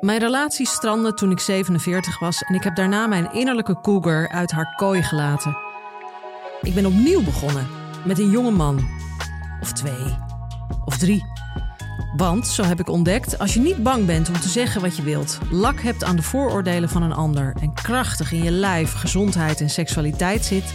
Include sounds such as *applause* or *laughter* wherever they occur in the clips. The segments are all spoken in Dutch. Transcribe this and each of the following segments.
Mijn relatie strandde toen ik 47 was en ik heb daarna mijn innerlijke cougar uit haar kooi gelaten. Ik ben opnieuw begonnen met een jonge man. Of twee. Of drie. Want, zo heb ik ontdekt, als je niet bang bent om te zeggen wat je wilt, lak hebt aan de vooroordelen van een ander en krachtig in je lijf, gezondheid en seksualiteit zit,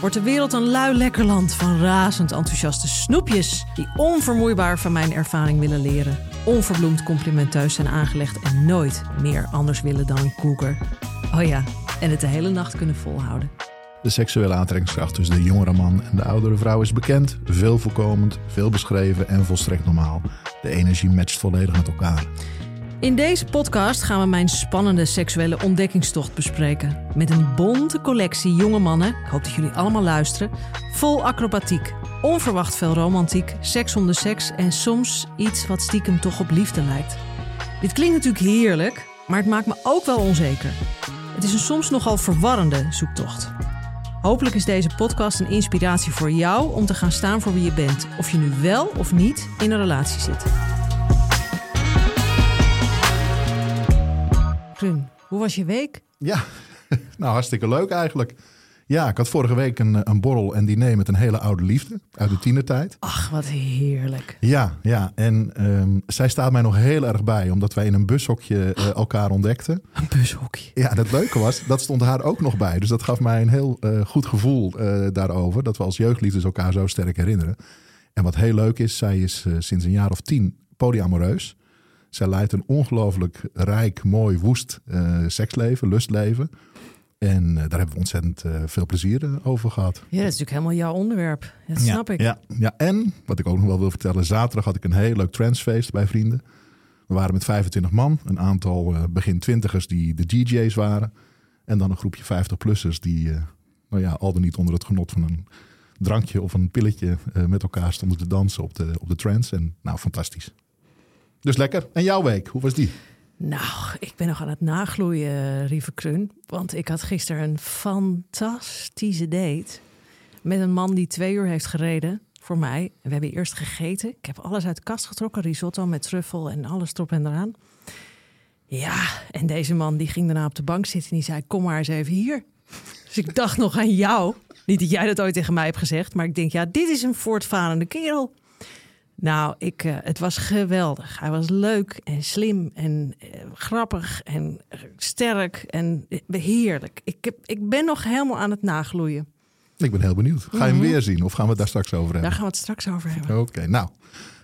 wordt de wereld een lui lekker land van razend enthousiaste snoepjes die onvermoeibaar van mijn ervaring willen leren, onverbloemd complimenteus zijn aangelegd en nooit meer anders willen dan een koeker. Oh ja, en het de hele nacht kunnen volhouden. De seksuele aantrekkingskracht tussen de jongere man en de oudere vrouw is bekend, veel voorkomend, veel beschreven en volstrekt normaal. De energie matcht volledig met elkaar. In deze podcast gaan we mijn spannende seksuele ontdekkingstocht bespreken. Met een bonte collectie jonge mannen, ik hoop dat jullie allemaal luisteren, vol acrobatiek, onverwacht veel romantiek, seks om de seks en soms iets wat stiekem toch op liefde lijkt. Dit klinkt natuurlijk heerlijk, maar het maakt me ook wel onzeker. Het is een soms nogal verwarrende zoektocht. Hopelijk is deze podcast een inspiratie voor jou om te gaan staan voor wie je bent, of je nu wel of niet in een relatie zit. Hoe was je week? Ja, *laughs* nou hartstikke leuk eigenlijk. Ja, ik had vorige week een, een borrel en diner met een hele oude liefde uit de tienertijd. Ach, wat heerlijk. Ja, ja. En ehm, zij staat mij nog heel erg bij, omdat wij in een bushokje eh, elkaar ontdekten. Een bushokje. Ja, en het leuke was, dat stond haar ook nog bij. Dus dat gaf mij een heel eh, goed gevoel eh, daarover, dat we als jeugdliefdes elkaar zo sterk herinneren. En wat heel leuk is, zij is sinds een jaar of tien polyamoreus. Zij leidt een ongelooflijk rijk, mooi, woest seksleven, lustleven. En daar hebben we ontzettend veel plezier over gehad. Ja, dat is natuurlijk helemaal jouw onderwerp. Dat snap ja, ik. Ja, ja, en wat ik ook nog wel wil vertellen. Zaterdag had ik een heel leuk transfeest bij vrienden. We waren met 25 man. Een aantal begin twintigers die de DJ's waren. En dan een groepje 50-plussers die, nou ja, al dan niet onder het genot van een drankje of een pilletje met elkaar stonden te dansen op de, op de trance. En nou, fantastisch. Dus lekker. En jouw week, hoe was die? Nou, ik ben nog aan het nagloeien, Rieve Krun. Want ik had gisteren een fantastische date met een man die twee uur heeft gereden voor mij. We hebben eerst gegeten. Ik heb alles uit de kast getrokken. Risotto met truffel en alles erop en eraan. Ja, en deze man die ging daarna op de bank zitten en die zei... kom maar eens even hier. Dus ik dacht nog aan jou. Niet dat jij dat ooit tegen mij hebt gezegd... maar ik denk, ja, dit is een voortvarende kerel. Nou, ik, uh, het was geweldig. Hij was leuk en slim en uh, grappig en sterk en uh, heerlijk. Ik, heb, ik ben nog helemaal aan het nagloeien. Ik ben heel benieuwd. Ga je hem mm -hmm. weer zien of gaan we het daar straks over hebben? Daar gaan we het straks over hebben. Oké, okay, nou.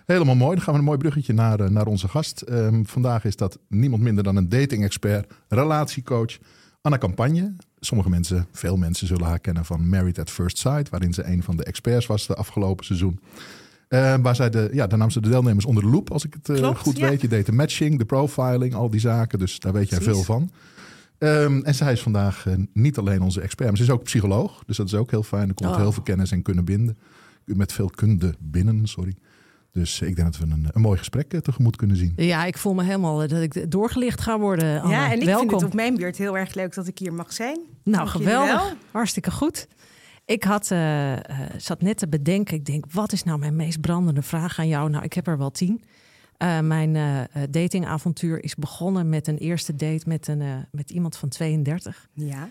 Helemaal mooi. Dan gaan we een mooi bruggetje naar, naar onze gast. Um, vandaag is dat niemand minder dan een dating-expert, relatiecoach, Anna Campagne. Sommige mensen, veel mensen zullen haar kennen van Married at First Sight, waarin ze een van de experts was de afgelopen seizoen. Uh, waar zij de, ja, daar nam ze de deelnemers onder de loep, als ik het uh, Klopt, goed ja. weet. Je deed de matching, de profiling, al die zaken. Dus daar weet Precies. jij veel van. Um, en zij is vandaag uh, niet alleen onze expert, maar ze is ook psycholoog. Dus dat is ook heel fijn. Er komt oh. heel veel kennis en kunnen binden. Met veel kunde binnen, sorry. Dus ik denk dat we een, een mooi gesprek tegemoet kunnen zien. Ja, ik voel me helemaal dat ik doorgelicht ga worden. Ja, en ik Welkom. vind het op mijn beurt heel erg leuk dat ik hier mag zijn. Nou, Dank geweldig. Hartstikke goed. Ik had, uh, uh, zat net te bedenken, ik denk, wat is nou mijn meest brandende vraag aan jou? Nou, ik heb er wel tien. Uh, mijn datingavontuur is begonnen met een eerste date met, een, met iemand van 32. Ja.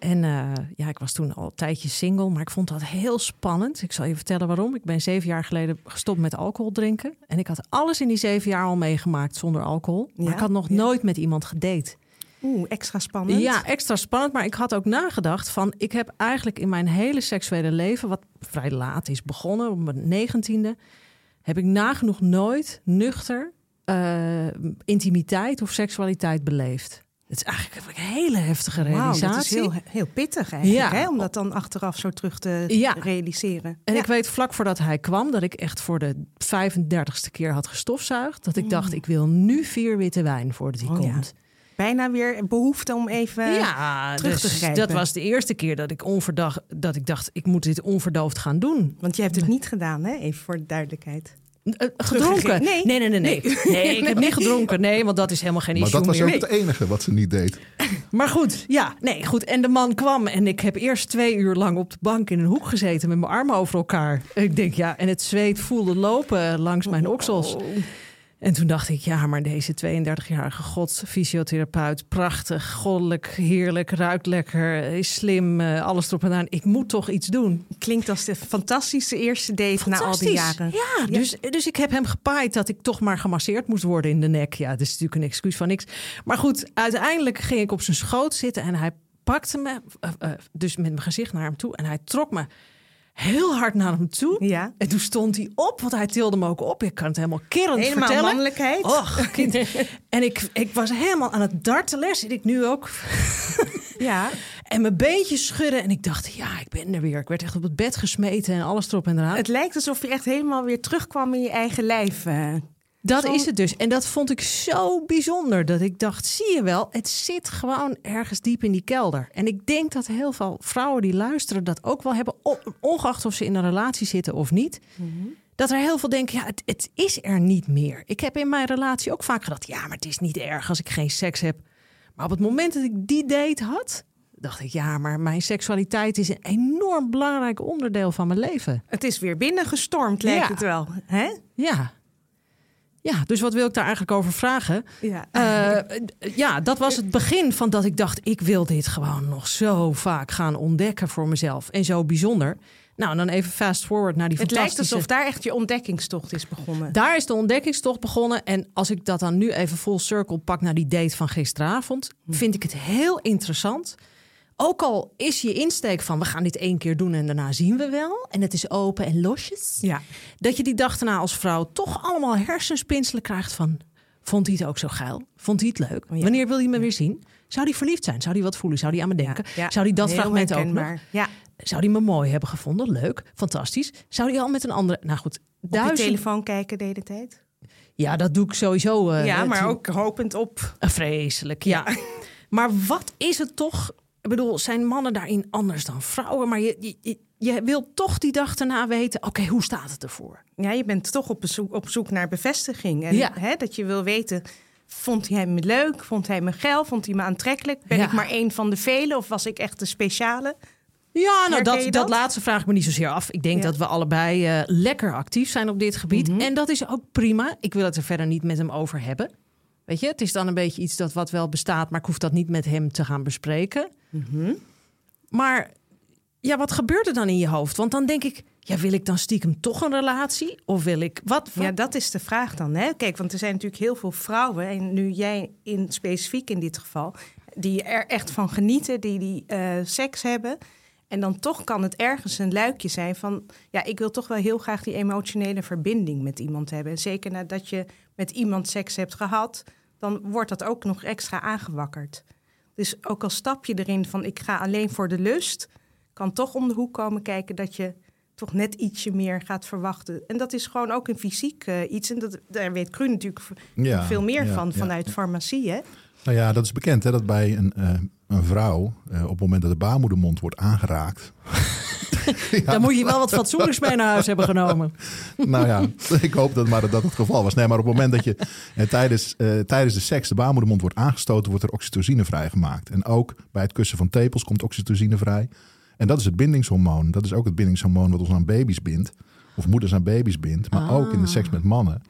En eh, ja, ik was toen al een tijdje single, maar ik vond dat heel spannend. Ik zal je vertellen waarom. Ik ben zeven jaar geleden gestopt met alcohol drinken. En ik had alles in die zeven jaar al meegemaakt zonder alcohol. Maar Ja, ik had nog ja. nooit met iemand gedate. Oeh, extra spannend. Ja, extra spannend. Maar ik had ook nagedacht van... ik heb eigenlijk in mijn hele seksuele leven... wat vrij laat is begonnen, op mijn negentiende... heb ik nagenoeg nooit nuchter eh, intimiteit of seksualiteit beleefd. Het is eigenlijk een hele heftige realisatie. dat is heel, heel pittig eigenlijk, Ja. hè, om dat dan achteraf zo terug te Ja. realiseren. En Ja. ik weet vlak voordat hij kwam dat ik echt voor de 35ste keer had gestofzuigd. Dat ik dacht, ik wil nu vier witte wijn voordat hij Mm. Oh ja. komt. Bijna weer behoefte om even ja, terug dus te grijpen. dat was de eerste keer dat ik, onverdacht, dat ik dacht, ik moet dit onverdoofd gaan doen. Want je hebt het niet gedaan, hè? even voor de duidelijkheid. Eh, gedronken? Nee. nee, nee, nee. Nee, nee. ik heb *laughs* niet gedronken. Nee, want dat is helemaal geen Maar issue dat was meer. ook het enige wat ze niet deed. *laughs* Maar goed, ja, nee, goed. En de man kwam en ik heb eerst twee uur lang op de bank in een hoek gezeten met mijn armen over elkaar. En ik denk, ja, en het zweet voelde lopen langs mijn oksels. En toen dacht ik, ja, maar deze 32-jarige god, fysiotherapeut, prachtig, goddelijk, heerlijk, ruikt lekker, is slim, eh, alles erop en aan. Ik moet toch iets doen. Klinkt als de fantastische eerste date na al die jaren. Ja, Dus, dus ik heb hem gepaaid dat ik toch maar gemasseerd moest worden in de nek. Ja, dat is natuurlijk een excuus van niks. Maar goed, uiteindelijk ging ik op zijn schoot zitten en hij pakte me, eh, eh, dus met mijn gezicht naar hem toe. En hij trok me heel hard naar hem toe. Ja. En toen stond hij op, want hij tilde me ook op. Ik kan het helemaal kerend Helemaal vertellen. mannelijkheid. Och, kind. *laughs* en ik, ik was helemaal aan het dartelen, zit ik nu ook. *laughs* Ja, En mijn beentjes schudden. En ik dacht, ja, ik ben er weer. Ik werd echt op het bed gesmeten en alles erop en eraan. het lijkt alsof je echt helemaal weer terugkwam in je eigen lijf. eh. Dat Zo- is het dus. En dat vond ik zo bijzonder. Dat ik dacht, zie je wel, het zit gewoon ergens diep in die kelder. En ik denk dat heel veel vrouwen die luisteren dat ook wel hebben. Ongeacht of ze in een relatie zitten of niet. Dat er heel veel denken, ja, het, het is er niet meer. Ik heb in mijn relatie ook vaak gedacht, ja, maar het is niet erg als ik geen seks heb. Maar op het moment dat ik die date had, dacht ik, ja, maar mijn seksualiteit is een enorm belangrijk onderdeel van mijn leven. Het is weer binnengestormd, lijkt Ja. het wel. Hè? Ja. Ja, dus wat wil ik daar eigenlijk over vragen? Ja. Eh, ja, dat was het begin van dat ik dacht, ik wil dit gewoon nog zo vaak gaan ontdekken voor mezelf. En zo bijzonder. Nou, dan even fast forward naar die het lijkt fantastische... alsof daar echt je ontdekkingstocht is begonnen. Daar is de ontdekkingstocht begonnen. En als ik dat dan nu even full circle pak naar die date van gisteravond, Hm. vind ik het heel interessant. Ook al is je insteek van we gaan dit één keer doen en daarna zien we wel. En het is open en losjes. Ja. Dat je die dag daarna als vrouw toch allemaal hersenspinselen krijgt van... Vond hij het ook zo geil? Vond hij het leuk? Ja. Wanneer wil hij me weer zien? Zou hij verliefd zijn? Zou hij wat voelen? Zou hij aan me denken? Ja. Zou hij dat Heel fragment ook nog? Ja. Zou hij me mooi hebben gevonden? Leuk, fantastisch. Zou hij al met een andere... Nou goed, Op je duizend... telefoon kijken de hele tijd. Ja, dat doe ik sowieso. eh, ja, maar ook hopend op. eh, Vreselijk, ja. Maar wat is het toch? Ik bedoel, zijn mannen daarin anders dan vrouwen? Maar je, je, je, wilt toch die dag daarna weten... oké, hoe staat het ervoor? Ja, je bent toch op zoek, op zoek naar bevestiging. En Ja. hè, dat je wil weten, vond hij me leuk? Vond hij me geil? Vond hij me aantrekkelijk? Ben Ja. ik maar één van de velen? Of was ik echt de speciale? Ja, nou, dat, dat? dat? laatste vraag ik me niet zozeer af. Ik denk Ja. dat we allebei eh, lekker actief zijn op dit gebied. En dat is ook prima. Ik wil het er verder niet met hem over hebben. Weet je, het is dan een beetje iets dat wat wel bestaat... maar ik hoef dat niet met hem te gaan bespreken. Maar ja, wat gebeurt er dan in je hoofd? Want dan denk ik, ja, wil ik dan stiekem toch een relatie? Of wil ik... Wat, wat- Ja, dat is de vraag dan. Hè? Kijk, want er zijn natuurlijk heel veel vrouwen, en nu jij in specifiek in dit geval, die er echt van genieten, die, die eh, seks hebben. En dan toch kan het ergens een luikje zijn van, ja, ik wil toch wel heel graag die emotionele verbinding met iemand hebben. En zeker nadat je met iemand seks hebt gehad, dan wordt dat ook nog extra aangewakkerd. Dus ook al stap je erin van, ik ga alleen voor de lust, kan toch om de hoek komen kijken dat je toch net ietsje meer gaat verwachten. En dat is gewoon ook een fysiek eh, iets. En dat, daar weet Kru natuurlijk Ja, veel meer ja, van vanuit ja. farmacie. Hè? Nou ja, dat is bekend hè, dat bij een, eh, een vrouw eh, op het moment dat de baarmoedermond wordt aangeraakt. *laughs* Dan moet je wel wat fatsoenlijks mee naar huis hebben genomen. *laughs* nou ja, *laughs* ik hoop dat maar dat het geval was. Nee, maar op het moment dat je eh, tijdens, eh, tijdens de seks de baarmoedermond wordt aangestoten, wordt er oxytocine vrijgemaakt. En ook bij het kussen van tepels komt oxytocine vrij. En dat is het bindingshormoon. Dat is ook het bindingshormoon wat ons aan baby's bindt. Of moeders aan baby's bindt, maar ook in de seks met mannen.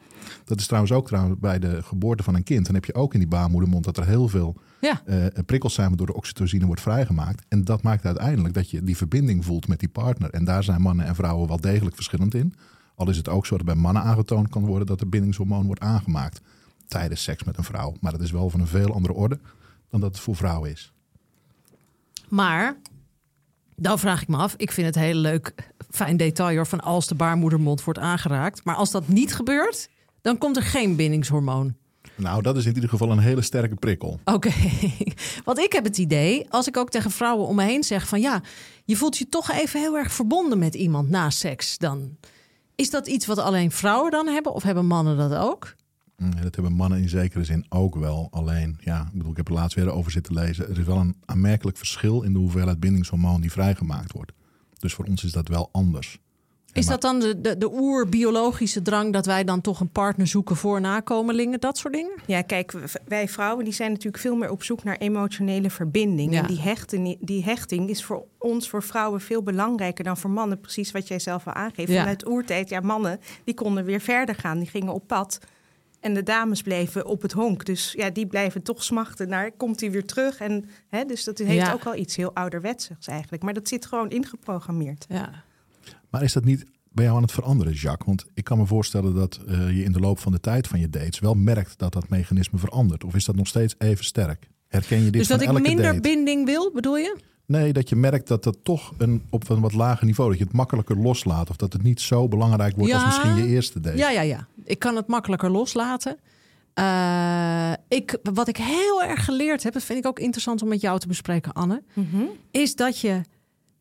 Dat is trouwens ook trouwens bij de geboorte van een kind. Dan heb je ook in die baarmoedermond dat er heel veel Ja. eh, prikkels zijn waardoor de oxytocine wordt vrijgemaakt. En dat maakt uiteindelijk dat je die verbinding voelt met die partner. En daar zijn mannen en vrouwen wel degelijk verschillend in. Al is het ook zo dat bij mannen aangetoond kan worden dat er bindingshormoon wordt aangemaakt tijdens seks met een vrouw. Maar dat is wel van een veel andere orde dan dat het voor vrouwen is. Maar dan vraag ik me af, ik vind het heel leuk, fijn detail hoor, van als de baarmoedermond wordt aangeraakt. Maar als dat niet gebeurt, dan komt er geen bindingshormoon. Nou, dat is in ieder geval een hele sterke prikkel. Oké, *laughs* want ik heb het idee, als ik ook tegen vrouwen om me heen zeg van ja, je voelt je toch even heel erg verbonden met iemand na seks, dan is dat iets wat alleen vrouwen dan hebben of hebben mannen dat ook? Mm, Dat hebben mannen in zekere zin ook wel. Alleen, ja, ik bedoel, ik heb er laatst weer over zitten lezen. Er is wel een aanmerkelijk verschil in de hoeveelheid bindingshormoon die vrijgemaakt wordt. Dus voor ons is dat wel anders. Is dat dan de, de, de oerbiologische drang dat wij dan toch een partner zoeken voor nakomelingen, dat soort dingen? Ja, kijk, wij vrouwen die zijn natuurlijk veel meer op zoek naar emotionele verbinding. Ja. En die, hechten, die hechting is voor ons, voor vrouwen, veel belangrijker dan voor mannen. Precies wat jij zelf al aangeeft. Ja. Vanuit oertijd, ja, mannen die konden weer verder gaan. Die gingen op pad. En de dames bleven op het honk. Dus ja, die blijven toch smachten naar, komt hij weer terug? En, hè, dus dat heeft Ja. ook wel iets heel ouderwetsers eigenlijk. Maar dat zit gewoon ingeprogrammeerd. Ja. Maar is dat niet bij jou aan het veranderen, Jacques? Want ik kan me voorstellen dat eh, je in de loop van de tijd van je dates wel merkt dat dat mechanisme verandert. Of is dat nog steeds even sterk? Herken je dit Dus van dat ik minder date? binding wil, bedoel je? Nee, dat je merkt dat dat toch een, op een wat lager niveau, dat je het makkelijker loslaat. Of dat het niet zo belangrijk wordt als misschien je eerste date. Ja, ja, ja. Ik kan het makkelijker loslaten. Eh, ik, wat ik heel erg geleerd heb, dat vind ik ook interessant om met jou te bespreken, Anne, is dat je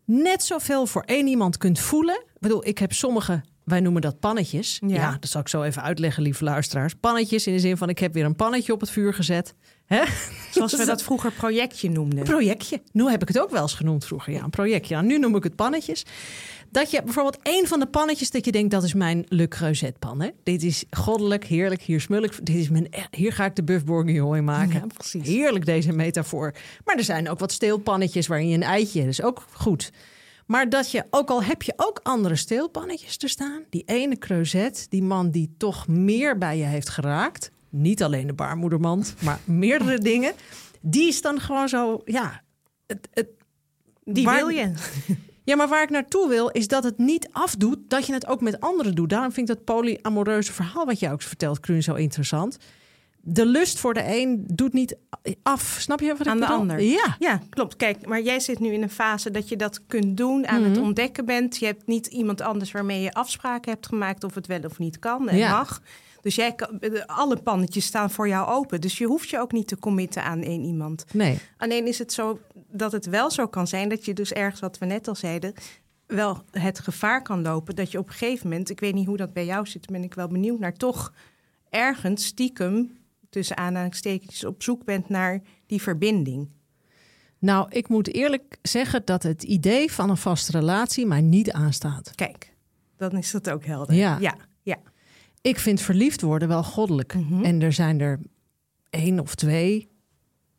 net zoveel voor één iemand kunt voelen. Ik bedoel, ik heb sommige, wij noemen dat pannetjes. Ja. Ja. dat zal ik zo even uitleggen, lieve luisteraars. Pannetjes in de zin van, ik heb weer een pannetje op het vuur gezet. Hè? *laughs* Zoals we dat vroeger projectje noemden. Projectje. Nu heb ik het ook wel eens genoemd vroeger. Ja, een projectje. Nou, nu noem ik het pannetjes. Dat je bijvoorbeeld één van de pannetjes dat je denkt dat is mijn Le Creuset pan. Hè? Dit is goddelijk, heerlijk. Hier smul ik. Dit is mijn, hier ga ik de buff bourguignon maken. Ja, precies. Heerlijk deze metafoor. Maar er zijn ook wat steelpannetjes waarin je een eitje. Dat is ook goed. Maar dat je, ook al heb je ook andere steelpannetjes te staan. Die ene creuset, die man die toch meer bij je heeft geraakt. Niet alleen de baarmoedermand, maar meerdere *laughs* dingen. Die is dan gewoon zo, ja... Het, het, Die Waar- wil je. *laughs* ja, maar waar ik naartoe wil, is dat het niet afdoet dat je het ook met anderen doet. Daarom vind ik dat polyamoreuze verhaal wat jij ook vertelt, Kruun, zo interessant. De lust voor de een doet niet af. Snap je wat ik Aan de bedoel? ander. Ja. Ja, klopt. Kijk, maar jij zit nu in een fase dat je dat kunt doen, aan het Mhm. ontdekken bent. Je hebt niet iemand anders waarmee je afspraken hebt gemaakt of het wel of niet kan en Ja. mag. Dus jij kan, alle pannetjes staan voor jou open. Dus je hoeft je ook niet te committen aan één iemand. Nee. Alleen is het zo dat het wel zo kan zijn dat je dus ergens, wat we net al zeiden, wel het gevaar kan lopen dat je op een gegeven moment, ik weet niet hoe dat bij jou zit, ben ik wel benieuwd naar, toch ergens stiekem tussen aanhalingstekens op zoek bent naar die verbinding. Nou, ik moet eerlijk zeggen dat het idee van een vaste relatie mij niet aanstaat. Kijk, dan is dat ook helder. Ja. ja. ja. Ik vind verliefd worden wel goddelijk. Mhm. En er zijn er één of twee,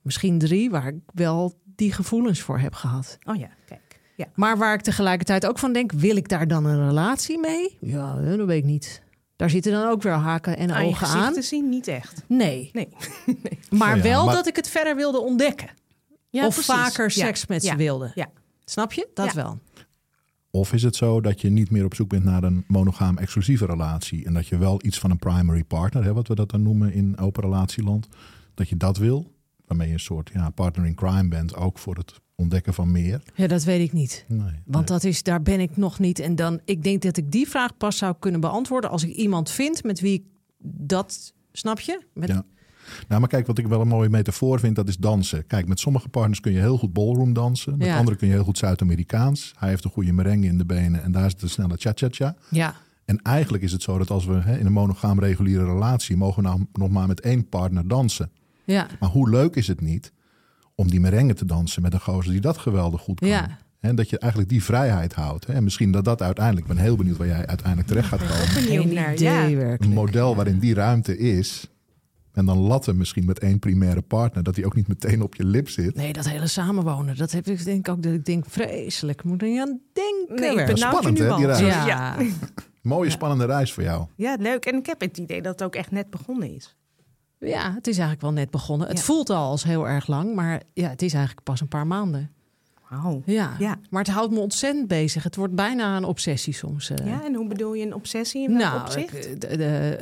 misschien drie, waar ik wel die gevoelens voor heb gehad. Oh ja, kijk. Ja. Maar waar ik tegelijkertijd ook van denk, wil ik daar dan een relatie mee? Ja, dat weet ik niet. Daar zitten dan ook weer haken en Aan je ogen aan. te zien niet echt. Nee, Nee. *laughs* maar ja, wel maar- dat ik het verder wilde ontdekken. Ja, of precies. vaker Ja, seks met ja, ze wilde. Ja. Snap je? Dat Ja. wel. Of is het zo dat je niet meer op zoek bent naar een monogaam exclusieve relatie en dat je wel iets van een primary partner, hè, wat we dat dan noemen in open relatieland, dat je dat wil, waarmee je een soort ja, partner in crime bent, ook voor het ontdekken van meer? Ja, dat weet ik niet. Nee, Want nee. dat is, daar ben ik nog niet. En dan, ik denk dat ik die vraag pas zou kunnen beantwoorden als ik iemand vind met wie ik dat, snap je? Met, Ja. Nou, maar kijk, wat ik wel een mooie metafoor vind, dat is dansen. Kijk, met sommige partners kun je heel goed ballroom dansen. Met Ja. anderen kun je heel goed Zuid-Amerikaans. Hij heeft een goede merengue in de benen en daar is de snelle cha-cha-cha. ja. En eigenlijk is het zo dat als we hè, in een monogaam reguliere relatie mogen we nou nog maar met één partner dansen. ja. Maar hoe leuk is het niet om die merengue te dansen met een gozer die dat geweldig goed kan? Ja. En dat je eigenlijk die vrijheid houdt. Hè? En misschien dat dat uiteindelijk, ik ben heel benieuwd waar jij uiteindelijk terecht gaat komen. Benieuwd Geen naar. Ja. Een model waarin die ruimte is. En dan latten misschien met één primaire partner. Dat die ook niet meteen op je lip zit. Nee, dat hele samenwonen, dat heb ik denk ik ook dat ik denk vreselijk. Moet er niet aan denken. Nee, spannend, nu hè, al. die ja. Mooie, spannende reis voor jou. Ja, leuk. En ik heb het idee dat het ook echt net begonnen is. Ja, het is eigenlijk wel net begonnen. Het voelt al als heel erg lang, maar ja, het is eigenlijk pas een paar maanden. Wauw. Ja. Ja. maar het houdt me ontzettend bezig. Het wordt bijna een obsessie soms. eh. Ja, en hoe bedoel je een obsessie in nou, opzicht? ik, de- de-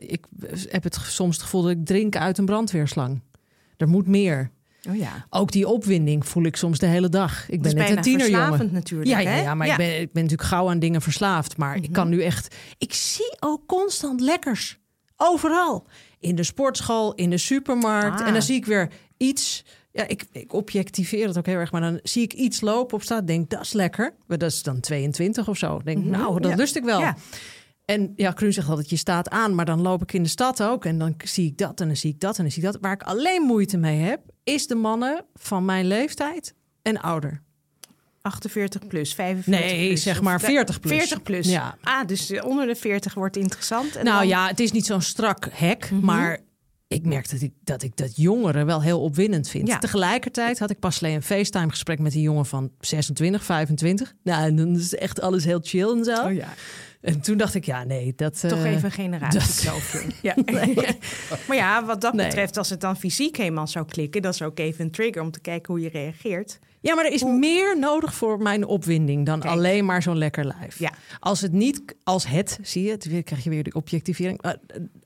eh, ik heb het soms het gevoel dat ik drink uit een brandweerslang. Er moet meer. oh ja. Ook die opwinding voel ik soms de hele dag. Ik ben net een tienerjongen. verslavend natuurlijk. Ja, ja, ja, maar Ik, ben, ik ben natuurlijk gauw aan dingen verslaafd. Maar ik kan nu echt... Ik zie ook constant lekkers. Overal. In de sportschool, in de supermarkt. Ah. En dan zie ik weer iets... Ja, ik, ik objectiveer het ook heel erg. Maar dan zie ik iets lopen op straat. Denk, dat is lekker. Maar dat is dan 22 of zo. Denk, nou, dat Ja. lust ik wel. Ja. En ja, Kruun zegt altijd, je staat aan. Maar dan loop ik in de stad ook. En dan zie ik dat en dan zie ik dat en dan zie ik dat. Waar ik alleen moeite mee heb... is de mannen van mijn leeftijd en ouder. 48 plus, 45 Nee, plus. zeg maar de- 40 plus. 40 plus. Ja. Ah, dus eh, onder de 40 wordt interessant. En nou dan- ja, het is niet zo'n strak hek, Mhm. maar ik merk dat ik, dat ik dat jongeren wel heel opwindend vind. Ja. Tegelijkertijd had ik pas alleen een FaceTime gesprek met een jongen van 26, 25. Nou, en dan is echt alles heel chill en zo. Oh ja, En toen dacht ik, ja, nee, dat... toch eh, even een generatiekloof. *laughs* Ja. *laughs* maar ja, wat dat betreft, als het dan fysiek helemaal zou klikken, dat is ook even een trigger om te kijken hoe je reageert. Ja, maar er is meer nodig voor mijn opwinding dan Kijk. alleen maar zo'n lekker lijf. Ja. Als het niet, als het, zie je, het krijg je weer die objectivering. Eh,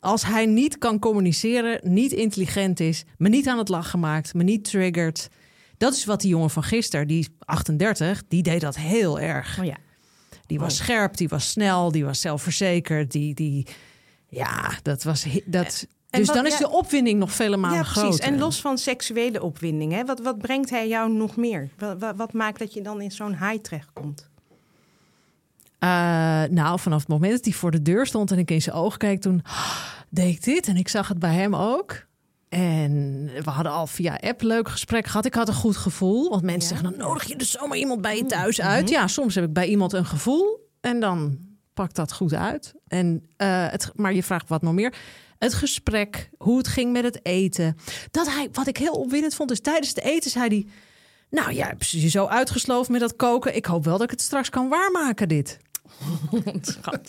Als hij niet kan communiceren, niet intelligent is, me niet aan het lachen maakt, me niet triggert. Dat is wat die jongen van gisteren, die is 38, die deed dat heel erg. Oh ja. Die was scherp, die was snel, die was zelfverzekerd, die, die ja, dat was dat. Dus wat- dan is de opwinding nog vele malen Ja, precies. En los van seksuele opwinding, hè, wat, wat brengt hij jou nog meer? Wat, wat, maakt dat je dan in zo'n high terechtkomt? Eh, nou, vanaf het moment dat hij voor de deur stond en ik in zijn ogen keek, toen deed ik dit en ik zag het bij hem ook. En we hadden al via app leuk gesprek gehad. Ik had een goed gevoel. Want mensen zeggen, dan nodig je dus zomaar iemand bij je thuis uit. Ja, soms heb ik bij iemand een gevoel en dan pakt dat goed uit. En, eh, het, maar je vraagt wat nog meer. Het gesprek, hoe het ging met het eten. Dat hij, wat ik heel opwindend vond, is tijdens het eten zei hij... Nou ja, je zo uitgesloofd met dat koken. Ik hoop wel dat ik het straks kan waarmaken, dit. *laughs*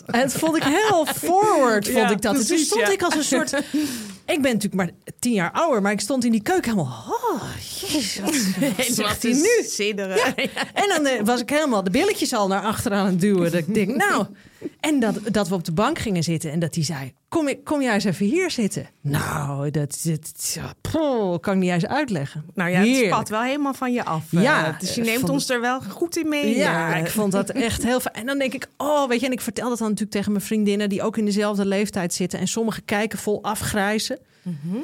En het vond ik heel forward, vond Ja, ik dat. Toen precies, stond ja. ik als een soort... *laughs* Ik ben natuurlijk maar tien jaar ouder, maar ik stond in die keuken helemaal... Oh, jezus, *laughs* wat hij nu? Sidderen. En dan eh, was ik helemaal de billetjes al naar achter aan het duwen. Dat ik denk, nou... En dat, dat we op de bank gingen zitten en dat hij zei... Kom, ik- kom jij eens even hier zitten. Nou, dat, dat poh, kan ik niet eens uitleggen. Nou ja, het spat wel helemaal van je af. eh, Ja, dus je eh, neemt ons er wel goed in mee. Ja, ik vond dat echt heel fijn. En dan denk ik, oh, weet je, en ik vertel dat dan natuurlijk tegen mijn vriendinnen die ook in dezelfde leeftijd zitten. En sommigen kijken vol afgrijzen. Mhm.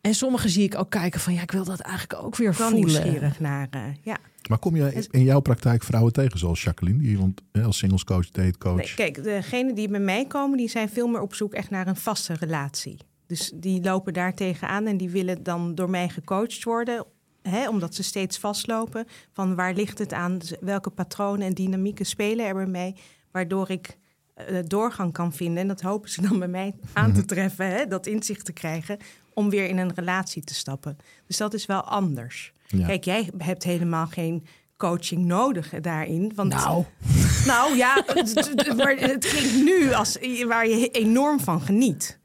En sommigen zie ik ook kijken van, ja, ik wil dat eigenlijk ook weer wel voelen. nieuwsgierig naar. eh, ja. Maar kom je in jouw praktijk vrouwen tegen zoals Jacqueline? Die, want als singlescoach, datecoach. Nee, kijk, degenen die bij mij komen, die zijn veel meer op zoek echt naar een vaste relatie. Dus die lopen daar tegenaan en die willen dan door mij gecoacht worden. Hè, omdat ze steeds vastlopen. Van waar ligt het aan? Welke patronen en dynamieken spelen er bij mij? Waardoor ik eh, doorgang kan vinden. En dat hopen ze dan bij mij aan te treffen. Hè, dat inzicht te krijgen. Om weer in een relatie te stappen. Dus dat is wel anders. Ja. Kijk, jij hebt helemaal geen coaching nodig daarin. Want Nou, *laughs* nou ja, het- het- maar het klinkt nu als waar je enorm van geniet.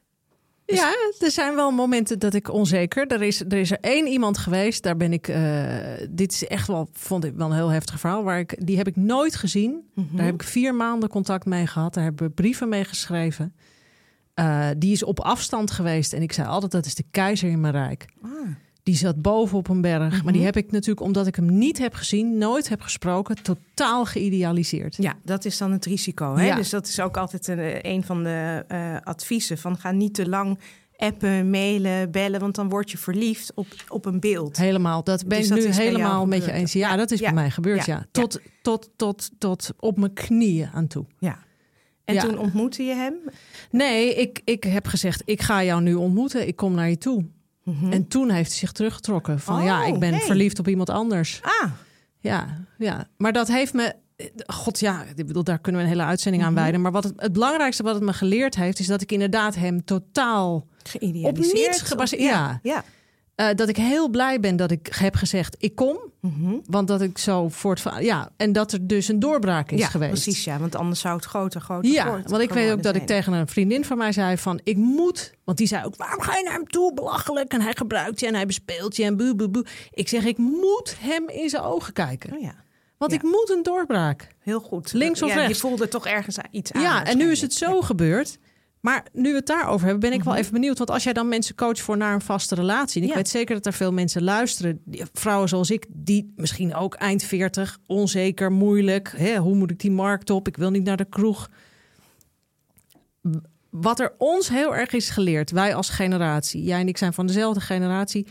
ja, er zijn wel momenten dat ik onzeker. Er is er, is er één iemand geweest, daar ben ik. eh, dit is echt wel, vond ik wel een heel heftig verhaal. Waar ik, die heb ik nooit gezien. Daar heb ik vier maanden contact mee gehad. Daar hebben we brieven mee geschreven. Eh, die is op afstand geweest. En ik zei altijd: dat is de keizer in mijn rijk. Die zat boven op een berg. Maar die heb ik natuurlijk, omdat ik hem niet heb gezien, nooit heb gesproken, totaal geïdealiseerd. Ja, dat is dan het risico. Hè? Ja. Dus dat is ook altijd een, een van de eh, adviezen. Van ga niet te lang appen, mailen, bellen. Want dan word je verliefd op, op een beeld. Helemaal. Dat ben Dus ik nu helemaal met je eens. Ja, Ja, dat is ja, bij mij gebeurd. Ja, ja, Tot, tot, tot, tot op mijn knieën aan toe. Ja. En Ja. toen ontmoette je hem. Nee, ik, ik heb gezegd: ik ga jou nu ontmoeten. Ik kom naar je toe. En toen heeft hij zich teruggetrokken. Van Oh, ja, ik ben hey. verliefd op iemand anders. Ah, Ja, ja. Maar dat heeft me. God ja, ik bedoel, daar kunnen we een hele uitzending aan wijden. Maar wat het, het belangrijkste wat het me geleerd heeft, is dat ik inderdaad hem totaal geïdealiseerd. Op niets gebaseerd, ja. ja. Eh, dat ik heel blij ben dat ik heb gezegd, ik kom. Mhm. Want dat ik zo voort... Ja, en dat er dus een doorbraak is ja, geweest. precies. Ja, want anders zou het groter, groter Ja, worden want ik weet ook dat ik tegen een vriendin van mij zei van... ik moet, want die zei ook, waarom ga je naar hem toe? Belachelijk. En hij gebruikt je en hij bespeelt je en boe, boe, boe. Ik zeg, ik moet hem in zijn ogen kijken. Oh ja, Want Ja. ik moet een doorbraak. heel goed. Links of ja, rechts? Je voelde toch ergens iets aan. Ja, en nu is het zo gebeurd. Maar nu we het daarover hebben, ben ik Mhm. wel even benieuwd. Want als jij dan mensen coacht voor naar een vaste relatie. En ik Ja. weet zeker dat er veel mensen luisteren. Vrouwen zoals ik, die misschien ook eind 40, onzeker, moeilijk. Hè, hoe moet ik die markt op? Ik wil niet naar de kroeg. Wat er ons heel erg is geleerd, wij als generatie, jij en ik zijn van dezelfde generatie,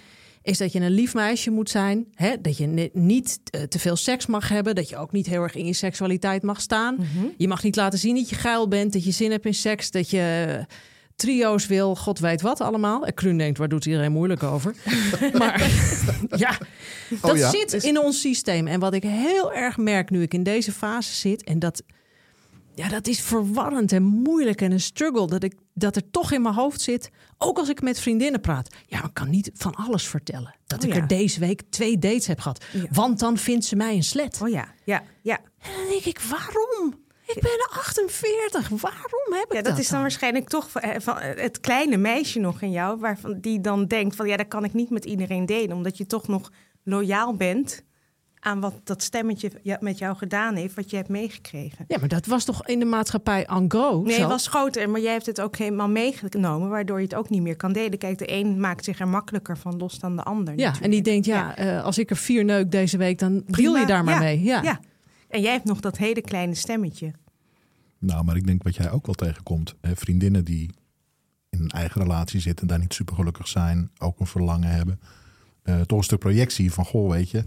is dat je een lief meisje moet zijn. Hè? Dat je ni- niet eh, te veel seks mag hebben. Dat je ook niet heel erg in je seksualiteit mag staan. Mhm. Je mag niet laten zien dat je geil bent, dat je zin hebt in seks, dat je eh, trio's wil, god weet wat allemaal. En Kruun denkt, waar doet iedereen moeilijk over? *laughs* maar *laughs* ja, dat Oh ja? zit in ons systeem. En wat ik heel erg merk nu ik in deze fase zit, en dat, ja, dat is verwarrend en moeilijk en een struggle, dat, ik, dat er toch in mijn hoofd zit, ook als ik met vriendinnen praat. Ja, ik kan niet van alles vertellen. Dat Oh ik ja. er deze week twee dates heb gehad. Ja. Want dan vindt ze mij een slet. Oh ja, ja, ja. En dan denk ik, waarom? Ik ben 48. Waarom heb ik Ja, dat? dat is dan waarschijnlijk toch van, eh, van het kleine meisje nog in jou, waarvan die dan denkt van ja, dat kan ik niet met iedereen delen, omdat je toch nog loyaal bent aan wat dat stemmetje met jou gedaan heeft, wat je hebt meegekregen. Ja, maar dat was toch in de maatschappij en gros? Nee, zo? het was groter, maar jij hebt het ook helemaal meegenomen, waardoor je het ook niet meer kan delen. Kijk, de een maakt zich er makkelijker van los dan de ander. Ja, en die denkt, ja, eh, als ik er vier neuk deze week, dan deal Prima. je daar maar Ja, mee. Ja. ja. En jij hebt nog dat hele kleine stemmetje. Nou, maar ik denk wat jij ook wel tegenkomt. Hè, vriendinnen die in een eigen relatie zitten, daar niet super gelukkig zijn, ook een verlangen hebben. Eh, toch een stuk projectie van, goh, weet je,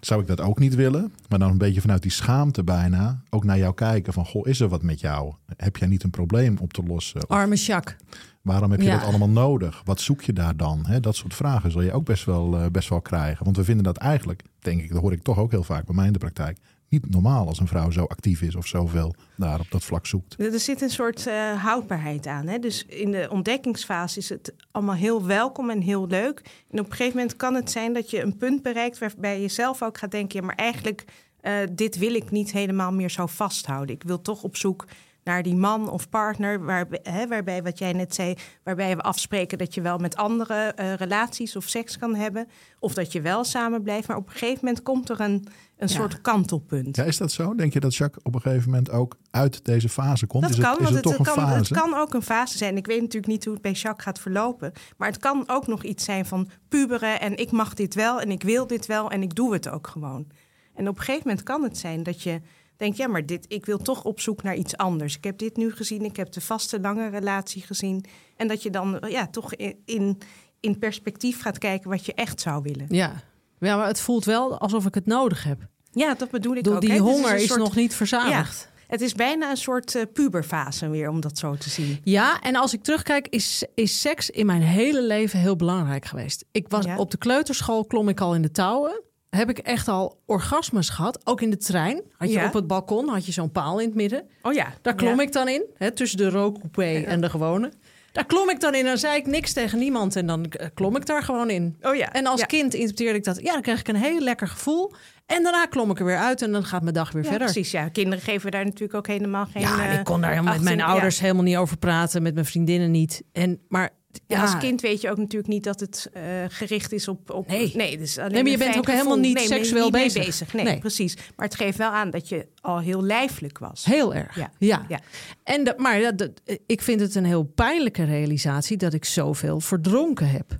zou ik dat ook niet willen? Maar dan een beetje vanuit die schaamte bijna ook naar jou kijken van, goh, is er wat met jou? Heb jij niet een probleem op te lossen? Of Arme Jacques. waarom heb je Ja. dat allemaal nodig? Wat zoek je daar dan? Dat soort vragen zul je ook best wel, eh, best wel krijgen. Want we vinden dat eigenlijk, denk ik, dat hoor ik toch ook heel vaak bij mij in de praktijk, niet normaal als een vrouw zo actief is of zoveel daar op dat vlak zoekt. Er zit een soort eh, houdbaarheid aan. Hè? Dus in de ontdekkingsfase is het allemaal heel welkom en heel leuk. En op een gegeven moment kan het zijn dat je een punt bereikt waarbij je zelf ook gaat denken: ja, maar eigenlijk, eh, dit wil ik niet helemaal meer zo vasthouden. Ik wil toch op zoek naar die man of partner, waar, hè, waarbij wat jij net zei, waarbij we afspreken dat je wel met andere eh, relaties of seks kan hebben, of dat je wel samen blijft. Maar op een gegeven moment komt er een, een Ja. soort kantelpunt. Ja, is dat zo? Denk je dat Jacques op een gegeven moment ook uit deze fase komt? Dat is het, kan, is want het het, toch het een kan, fase? het kan ook een fase zijn. Ik weet natuurlijk niet hoe het bij Jacques gaat verlopen. Maar het kan ook nog iets zijn van puberen en ik mag dit wel en ik wil dit wel en ik doe het ook gewoon. En op een gegeven moment kan het zijn dat je denkt, ja, maar dit, ik wil toch op zoek naar iets anders. Ik heb dit nu gezien, ik heb de vaste lange relatie gezien. En dat je dan ja, toch in, in, perspectief gaat kijken wat je echt zou willen. Ja. ja, maar het voelt wel alsof ik het nodig heb. Ja, dat bedoel ik bedoel, ook. die hè. Honger is soort- nog niet verzadigd. Het is bijna een soort eh, puberfase weer, om dat zo te zien. Ja, en als ik terugkijk, is, is seks in mijn hele leven heel belangrijk geweest. Ik was Ja. op de kleuterschool, klom ik al in de touwen. Heb ik echt al orgasmes gehad, ook in de trein. Had je Ja. op het balkon had je zo'n paal in het midden. Oh ja. Daar klom Ja. ik dan in, hè, tussen de rookcoupé en de gewone. Daar klom ik dan in dan zei ik niks tegen niemand en dan eh, klom ik daar gewoon in. Oh ja. En als kind interpreteerde ik dat, ja, dan krijg ik een heel lekker gevoel. En daarna klom ik er weer uit en dan gaat mijn dag weer Ja, verder. precies. Ja, kinderen geven daar natuurlijk ook helemaal geen. Ja, eh, ik kon daar helemaal met mijn 18 ouders ja. helemaal niet over praten, met mijn vriendinnen niet. En, maar Ja, als kind weet je ook natuurlijk niet dat het eh, gericht is op. op Nee. nee, dus alleen Nee, maar je bent ook helemaal niet nee, seksueel niet mee bezig. Nee, Nee. precies. Maar het geeft wel aan dat je al heel lijfelijk was. Heel erg. Ja. Ja, ja. En dat, maar dat, dat- ik vind het een heel pijnlijke realisatie dat ik zoveel verdronken heb.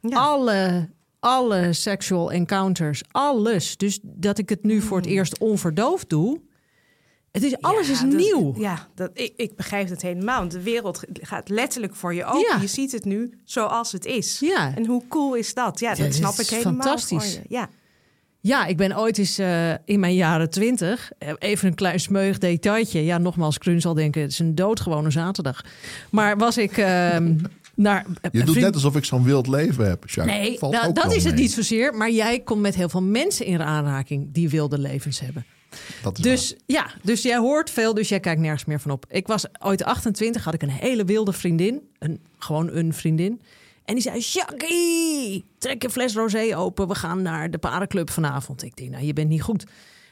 Ja. Alle, alle sexual encounters, alles. Dus dat ik het nu voor het eerst onverdoofd doe. Het is, alles. Ja, is dat- nieuw. Ja, dat, ik, ik begrijp het helemaal. Want de wereld gaat letterlijk voor je open. Ja. Je ziet het nu zoals het is. Ja. En hoe cool is dat? Ja, dat snap ik helemaal. fantastisch. voor je. Ja. Ja, ik ben ooit eens eh, in mijn jaren twintig, eh, even een klein smeuig detailtje. Ja, nogmaals, Krun zal denken, het is een doodgewone zaterdag. Maar was ik ehm, *laughs* naar... Je doet net alsof ik zo'n wild leven heb, Jacques. Nee, Valt nou, ook dat is het niet zozeer. Maar jij komt met heel veel mensen in aanraking die wilde levens hebben. Dat is Dus ja, dus jij hoort veel, dus jij kijkt nergens meer van op. Ik was ooit 28, had ik een hele wilde vriendin. Een, gewoon een vriendin. En die zei, Jackie, trek je fles rosé open. We gaan naar de parenclub vanavond. Ik denk, nou, je bent niet goed.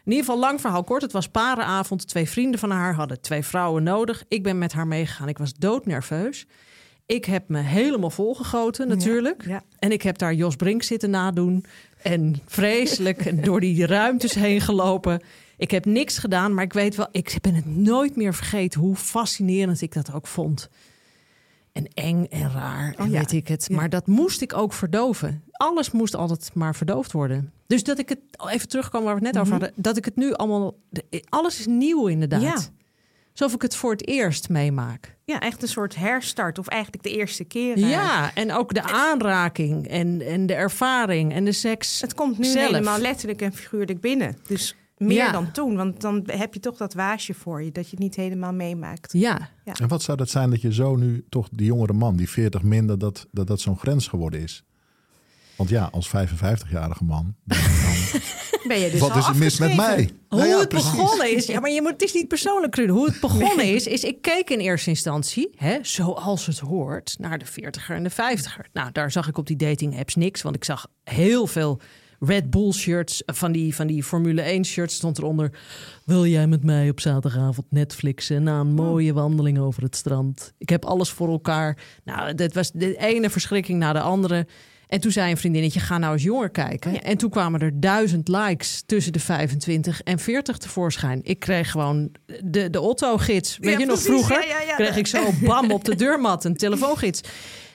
In ieder geval, lang verhaal kort. Het was parenavond. Twee vrienden van haar hadden twee vrouwen nodig. Ik ben met haar meegegaan. Ik was doodnerveus. Ik heb me helemaal volgegoten natuurlijk. ja. En ik heb daar Jos Brink zitten nadoen. En vreselijk en *laughs* door die ruimtes heen gelopen. Ik heb niks gedaan, maar ik weet wel... Ik ben het nooit meer vergeten hoe fascinerend ik dat ook vond. En eng en raar en Oh ja. weet ik het. Ja. Maar dat moest ik ook verdoven. Alles moest altijd maar verdoofd worden. Dus dat ik het... Even terugkomen waar we het net over hadden. Dat ik het nu allemaal... Alles is nieuw inderdaad. Ja. Alsof ik het voor het eerst meemaak. Ja, echt een soort herstart. Of eigenlijk de eerste keer. Ja, en ook de aanraking en, en de ervaring en de seks. Het komt nu zelf. helemaal letterlijk en figuurlijk binnen. Dus meer Ja. dan toen. Want dan heb je toch dat waasje voor je. Dat je het niet helemaal meemaakt. Ja, En wat zou dat zijn dat je zo nu toch die jongere man, die 40 minder, dat dat, dat zo'n grens geworden is? Want ja, als 55-jarige man, dan, *laughs* Ben je dus wat al is er mis met mij? Hoe Nou ja, het precies. begonnen is. *laughs* Ja, maar je moet, het is niet persoonlijk, Ruud. Hoe het *laughs* begonnen is, is ik keek in eerste instantie, hè, zoals het hoort, naar de 40er en de 50er. Nou, daar zag ik op die dating apps niks, want ik zag heel veel Red Bull shirts, eh, van die, van die Formule 1 shirts stond eronder. Wil jij met mij op zaterdagavond Netflixen na een mooie wandeling over het strand? Ik heb alles voor elkaar. Nou, dat was de ene verschrikking na de andere. En toen zei een vriendinnetje, ga nou eens jonger kijken. En toen kwamen er duizend likes tussen de 25 en 40 tevoorschijn. Ik kreeg gewoon de, de Otto-gids. Weet Ja, je nog, vroeger ja. kreeg ik zo bam op de deurmat een telefoongids.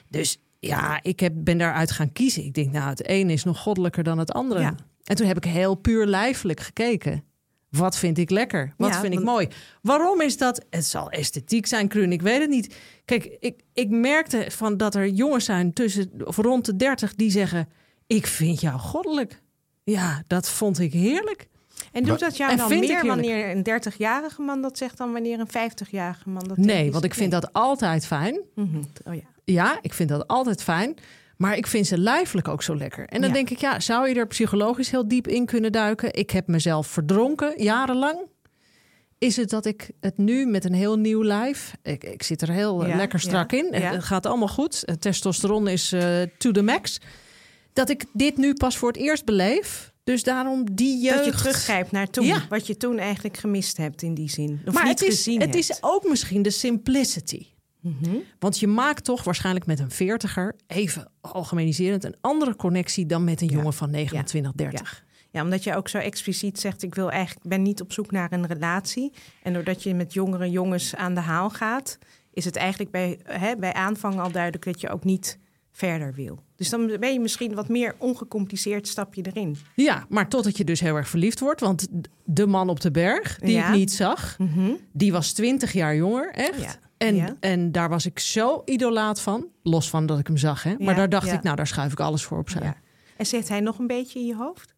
Dus ja, ik heb, ben daaruit gaan kiezen. Ik denk, nou, het ene is nog goddelijker dan het andere. Ja. En toen heb ik heel puur lijfelijk gekeken. Wat vind ik lekker? Wat Ja, vind ik want- mooi? Waarom is dat? Het zal esthetiek zijn, Kruun. Ik weet het niet. Kijk, ik, ik merkte van dat er jongens zijn tussen of rond de 30 die zeggen: Ik vind jou goddelijk. Ja, dat vond ik heerlijk. En doet dat jou En dan meer wanneer een 30-jarige man dat zegt... dan wanneer een 50-jarige man dat zegt? Nee, want ik vind dat altijd fijn. Mhm. Oh ja. Ja, ik vind dat altijd fijn. Maar ik vind ze lijfelijk ook zo lekker. En dan Ja. denk ik, ja, zou je er psychologisch heel diep in kunnen duiken? Ik heb mezelf verdronken, jarenlang. Is het dat ik het nu met een heel nieuw lijf... Ik, ik zit er heel eh, Ja, lekker strak ja, in. Het gaat allemaal goed. Testosteron is eh, to the max. Dat ik dit nu pas voor het eerst beleef. Dus daarom die jeugd... Dat je teruggrijpt naar toen. Wat je toen eigenlijk gemist hebt in die zin. Of maar niet het, is, gezien het is ook misschien de simplicity. Mhm. Want je maakt toch waarschijnlijk met een veertiger, even algemeniserend, een andere connectie dan met een Ja. jongen van 29, 30. Ja, omdat je ook zo expliciet zegt... ik wil eigenlijk, ben niet op zoek naar een relatie. En doordat je met jongere jongens aan de haal gaat... is het eigenlijk bij, hè, bij aanvang al duidelijk... dat je ook niet verder wil. Dus dan ben je misschien wat meer ongecompliceerd stap je erin. Ja, maar totdat je dus heel erg verliefd wordt. Want de man op de berg, die Ja. ik niet zag, die was 20 jaar jonger, echt. Ja. En, Ja. en daar was ik zo idolaat van. Los van dat ik hem zag, hè. Maar Ja, daar dacht ja. ik, nou, daar schuif ik alles voor opzij. Ja. Ja, En zit hij nog een beetje in je hoofd?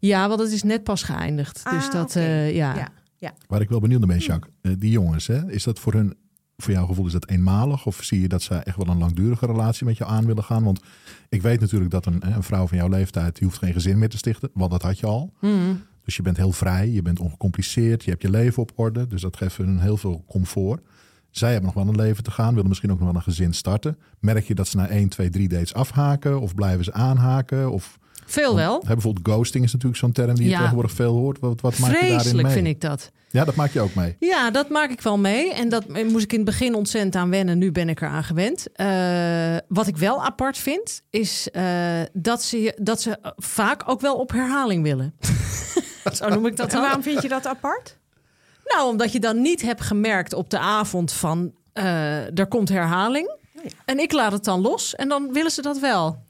want het is net pas geëindigd. dus Ah, dat, oké. eh, ja. Ja. ja. Waar ik wel benieuwd naar ben, Jacques. eh, die jongens, hè, is dat voor hun, voor jouw gevoel, is dat eenmalig? Of zie je dat ze echt wel een langdurige relatie met je aan willen gaan? Want ik weet natuurlijk dat een, een vrouw van jouw leeftijd, die hoeft geen gezin meer te stichten. Want dat had je al. Mhm. Dus je bent heel vrij, je bent ongecompliceerd, je hebt je leven op orde. Dus dat geeft hun heel veel comfort. Zij hebben nog wel een leven te gaan, willen misschien ook nog wel een gezin starten. Merk je dat ze na 1, 2, 3 dates afhaken? Of blijven ze aanhaken? Of, Veel wel. Hè, bijvoorbeeld ghosting is natuurlijk zo'n term die je Ja. tegenwoordig veel hoort. Wat, wat maak je daarin Vreselijk mee? vind ik dat. Ja, dat maak je ook mee. Ja, dat maak ik wel mee. En dat moest ik in het begin ontzettend aan wennen. Nu ben ik eraan gewend. Eh, wat ik wel apart vind, is eh, dat, ze, dat ze vaak ook wel op herhaling willen. *laughs* Zo noem ik dat En waarom vind je dat apart? Nou, omdat je dan niet hebt gemerkt op de avond van... eh, er komt herhaling. En ik laat het dan los. En dan willen ze dat wel.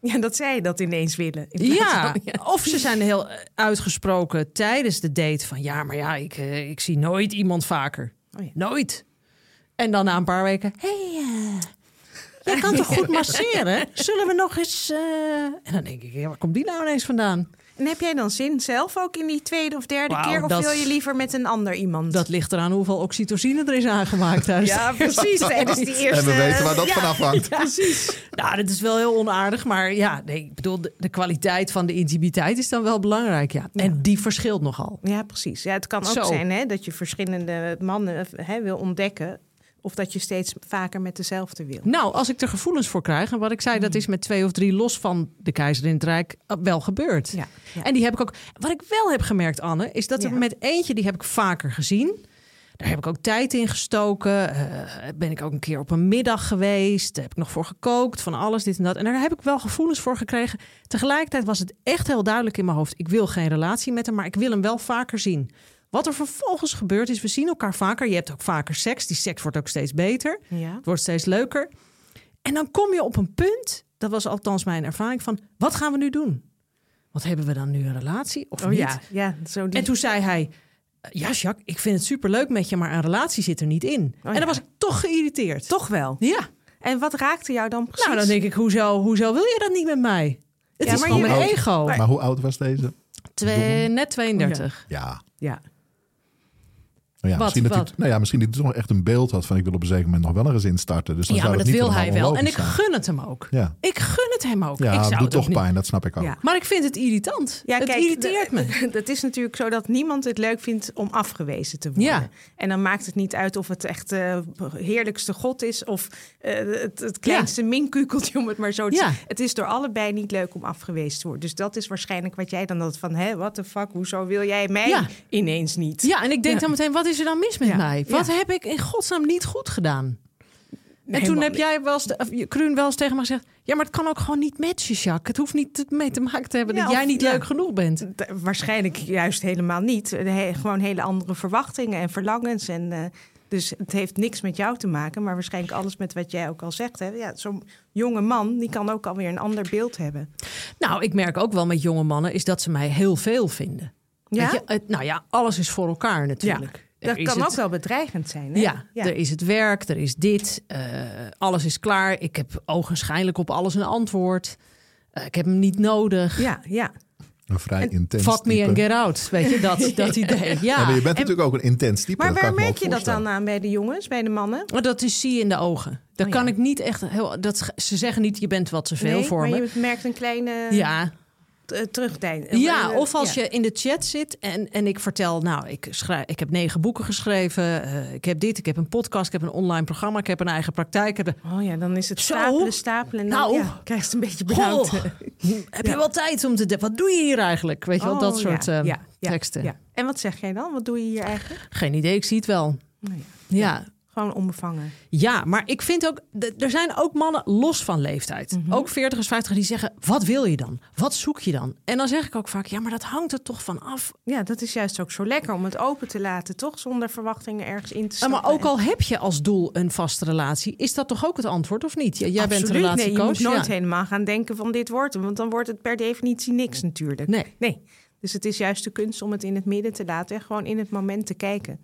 Ja, dat zij dat ineens willen. In Ja, *laughs* van- of ze zijn heel uitgesproken tijdens de date van ja, maar ja, ik, eh, ik zie nooit iemand vaker. Oh ja. Nooit. En dan na een paar weken, hey, eh, jij kan *laughs* toch goed masseren? Zullen we nog eens... eh?" En dan denk ik, ja, waar komt die nou ineens vandaan? En heb jij dan zin zelf ook in die tweede of derde keer? Of dat- wil je liever met een ander iemand? Dat ligt eraan hoeveel oxytocine er is aangemaakt thuis. ja, precies. Tijdens die *laughs* eerste... En we weten waar dat Ja, van afhangt. Precies. Nou, dat is wel heel onaardig, maar ja, nee, ik bedoel, de, de kwaliteit van de intimiteit is dan wel belangrijk, ja. En die verschilt nogal. Ja, precies. Ja, het kan ook Zo. zijn hè, dat je verschillende mannen hè, wil ontdekken Of dat je steeds vaker met dezelfde wil. Nou, als ik er gevoelens voor krijg, en wat ik zei, dat is met twee of drie los van de keizer in het Rijk eh, wel gebeurd. Ja, ja. En die heb ik ook. Wat ik wel heb gemerkt, Anne, is dat er Ja. met eentje, die heb ik vaker gezien. Daar heb ik ook tijd in gestoken. Eh, ben ik ook een keer op een middag geweest. Daar heb ik nog voor gekookt, van alles, dit en dat. En daar heb ik wel gevoelens voor gekregen. Tegelijkertijd was het echt heel duidelijk in mijn hoofd. Ik wil geen relatie met hem, maar ik wil hem wel vaker zien. Wat er vervolgens gebeurt is, we zien elkaar vaker. Je hebt ook vaker seks. Die seks wordt ook steeds beter. Ja. Het wordt steeds leuker. En dan kom je op een punt, dat was althans mijn ervaring, van wat gaan we nu doen? Wat hebben we dan nu een relatie of Oh niet? ja, ja zo die... En toen zei hij, ja Jacques, ik vind het superleuk met je, maar een relatie zit er niet in. en Oh ja. dan was ik toch geïrriteerd. Toch wel. Ja. En wat raakte jou dan precies? Nou, dan denk ik, hoezo, hoezo wil je dat niet met mij? Het Ja, is maar gewoon mijn Oud. ego. Maar hoe oud was deze? Twee, net 32. Ja. Ja. Nou ja, Wat, misschien dat wat? hij, nou ja, misschien dat hij toch echt een beeld had van ik wil op een zeker moment nog wel een gezin starten. Dus dan Ja, zou maar dat niet wil hij wel. En ik gun het hem ook. Ja, Ik gun het hem ook. ja ik het zou doet het ook toch niet- pijn, dat snap ik ook. Ja. Maar ik vind het irritant. Ja, het kijk, irriteert de- me. *laughs* Het is natuurlijk zo dat niemand het leuk vindt om afgewezen te worden. Ja. En dan maakt het niet uit of het echt eh heerlijkste god is of eh, het, het kleinste minkukeltje, om het maar zo te Ja. zeggen. Het is door allebei niet leuk om afgewezen te worden. Dus dat is waarschijnlijk wat jij dan had van, hè, what the fuck, hoezo wil jij mij Ja. ineens niet? Ja, en ik denk Ja. dan meteen, wat is er dan mis met Ja. mij? Wat Ja. heb ik in godsnaam niet goed gedaan? En toen heb niet. jij wel eens, Kruun wel eens tegen me gezegd... ja, maar het kan ook gewoon niet matchen, Jacques. Het hoeft niet mee te maken te hebben Ja, dat jij niet leuk genoeg bent. Waarschijnlijk juist helemaal niet. He- gewoon hele andere verwachtingen en verlangens. En, eh, dus het heeft niks met jou te maken, maar waarschijnlijk alles met wat jij ook al zegt. Hè? Ja, Zo'n jonge man die kan ook alweer een ander beeld hebben. Nou, ik merk ook wel met jonge mannen... is dat ze mij heel veel vinden. Ja? Je, het- nou ja, alles is voor elkaar natuurlijk. Dat kan het- ook wel bedreigend zijn. Hè? Ja, er is het werk, er is dit. eh, alles is klaar. Ik heb ogenschijnlijk op alles een antwoord. Eh, ik heb hem niet nodig. ja, ja. Een vrij intens Fuck me and get out. Weet je, dat, *laughs* dat idee. Ja, Ja, maar je bent En- natuurlijk ook een intens type. Maar dat waar merk je dat dan aan bij de jongens, bij de mannen? Maar dat is zie je in de ogen. Daar Oh, kan ja. ik niet echt heel. Dat, ze zeggen niet, je bent wat te veel nee, voor maar me. je merkt een kleine Ja, terugdijn. ja, Eh, of als ja. je in de chat zit en, en ik vertel, nou, ik, schrijf, ik heb negen boeken geschreven, eh, ik heb dit, ik heb een podcast, ik heb een online programma, ik heb een eigen praktijk. Heb Oh ja, dan is het Zo. stapelen, stapelen. En dan Nou. ja, krijg je het een beetje benauwd. Goh, heb je *laughs* Ja. wel tijd om te... Wat doe je hier eigenlijk? Weet je wel, dat Oh, soort ja, eh, ja, ja, teksten. Ja. En wat zeg jij dan? Wat doe je hier eigenlijk? Geen idee, ik zie het wel. Nou ja, Ja, Gewoon onbevangen. Ja, maar ik vind ook, er zijn ook mannen los van leeftijd. Mhm. Ook 40ers, 50 die zeggen, wat wil je dan? Wat zoek je dan? En dan zeg ik ook vaak, ja, maar dat hangt er toch van af. Ja, dat is juist ook zo lekker om het open te laten, toch? Zonder verwachtingen ergens in te stappen. maar ook al heb je als doel een vaste relatie, is dat toch ook het antwoord of niet? Jij bent Absoluut. Nee, relatiecoach. je moet nooit ja. helemaal gaan denken van dit wordt hem. Want dan wordt het per definitie niks natuurlijk. Nee. Nee. Dus het is juist de kunst om het in het midden te laten en gewoon in het moment te kijken.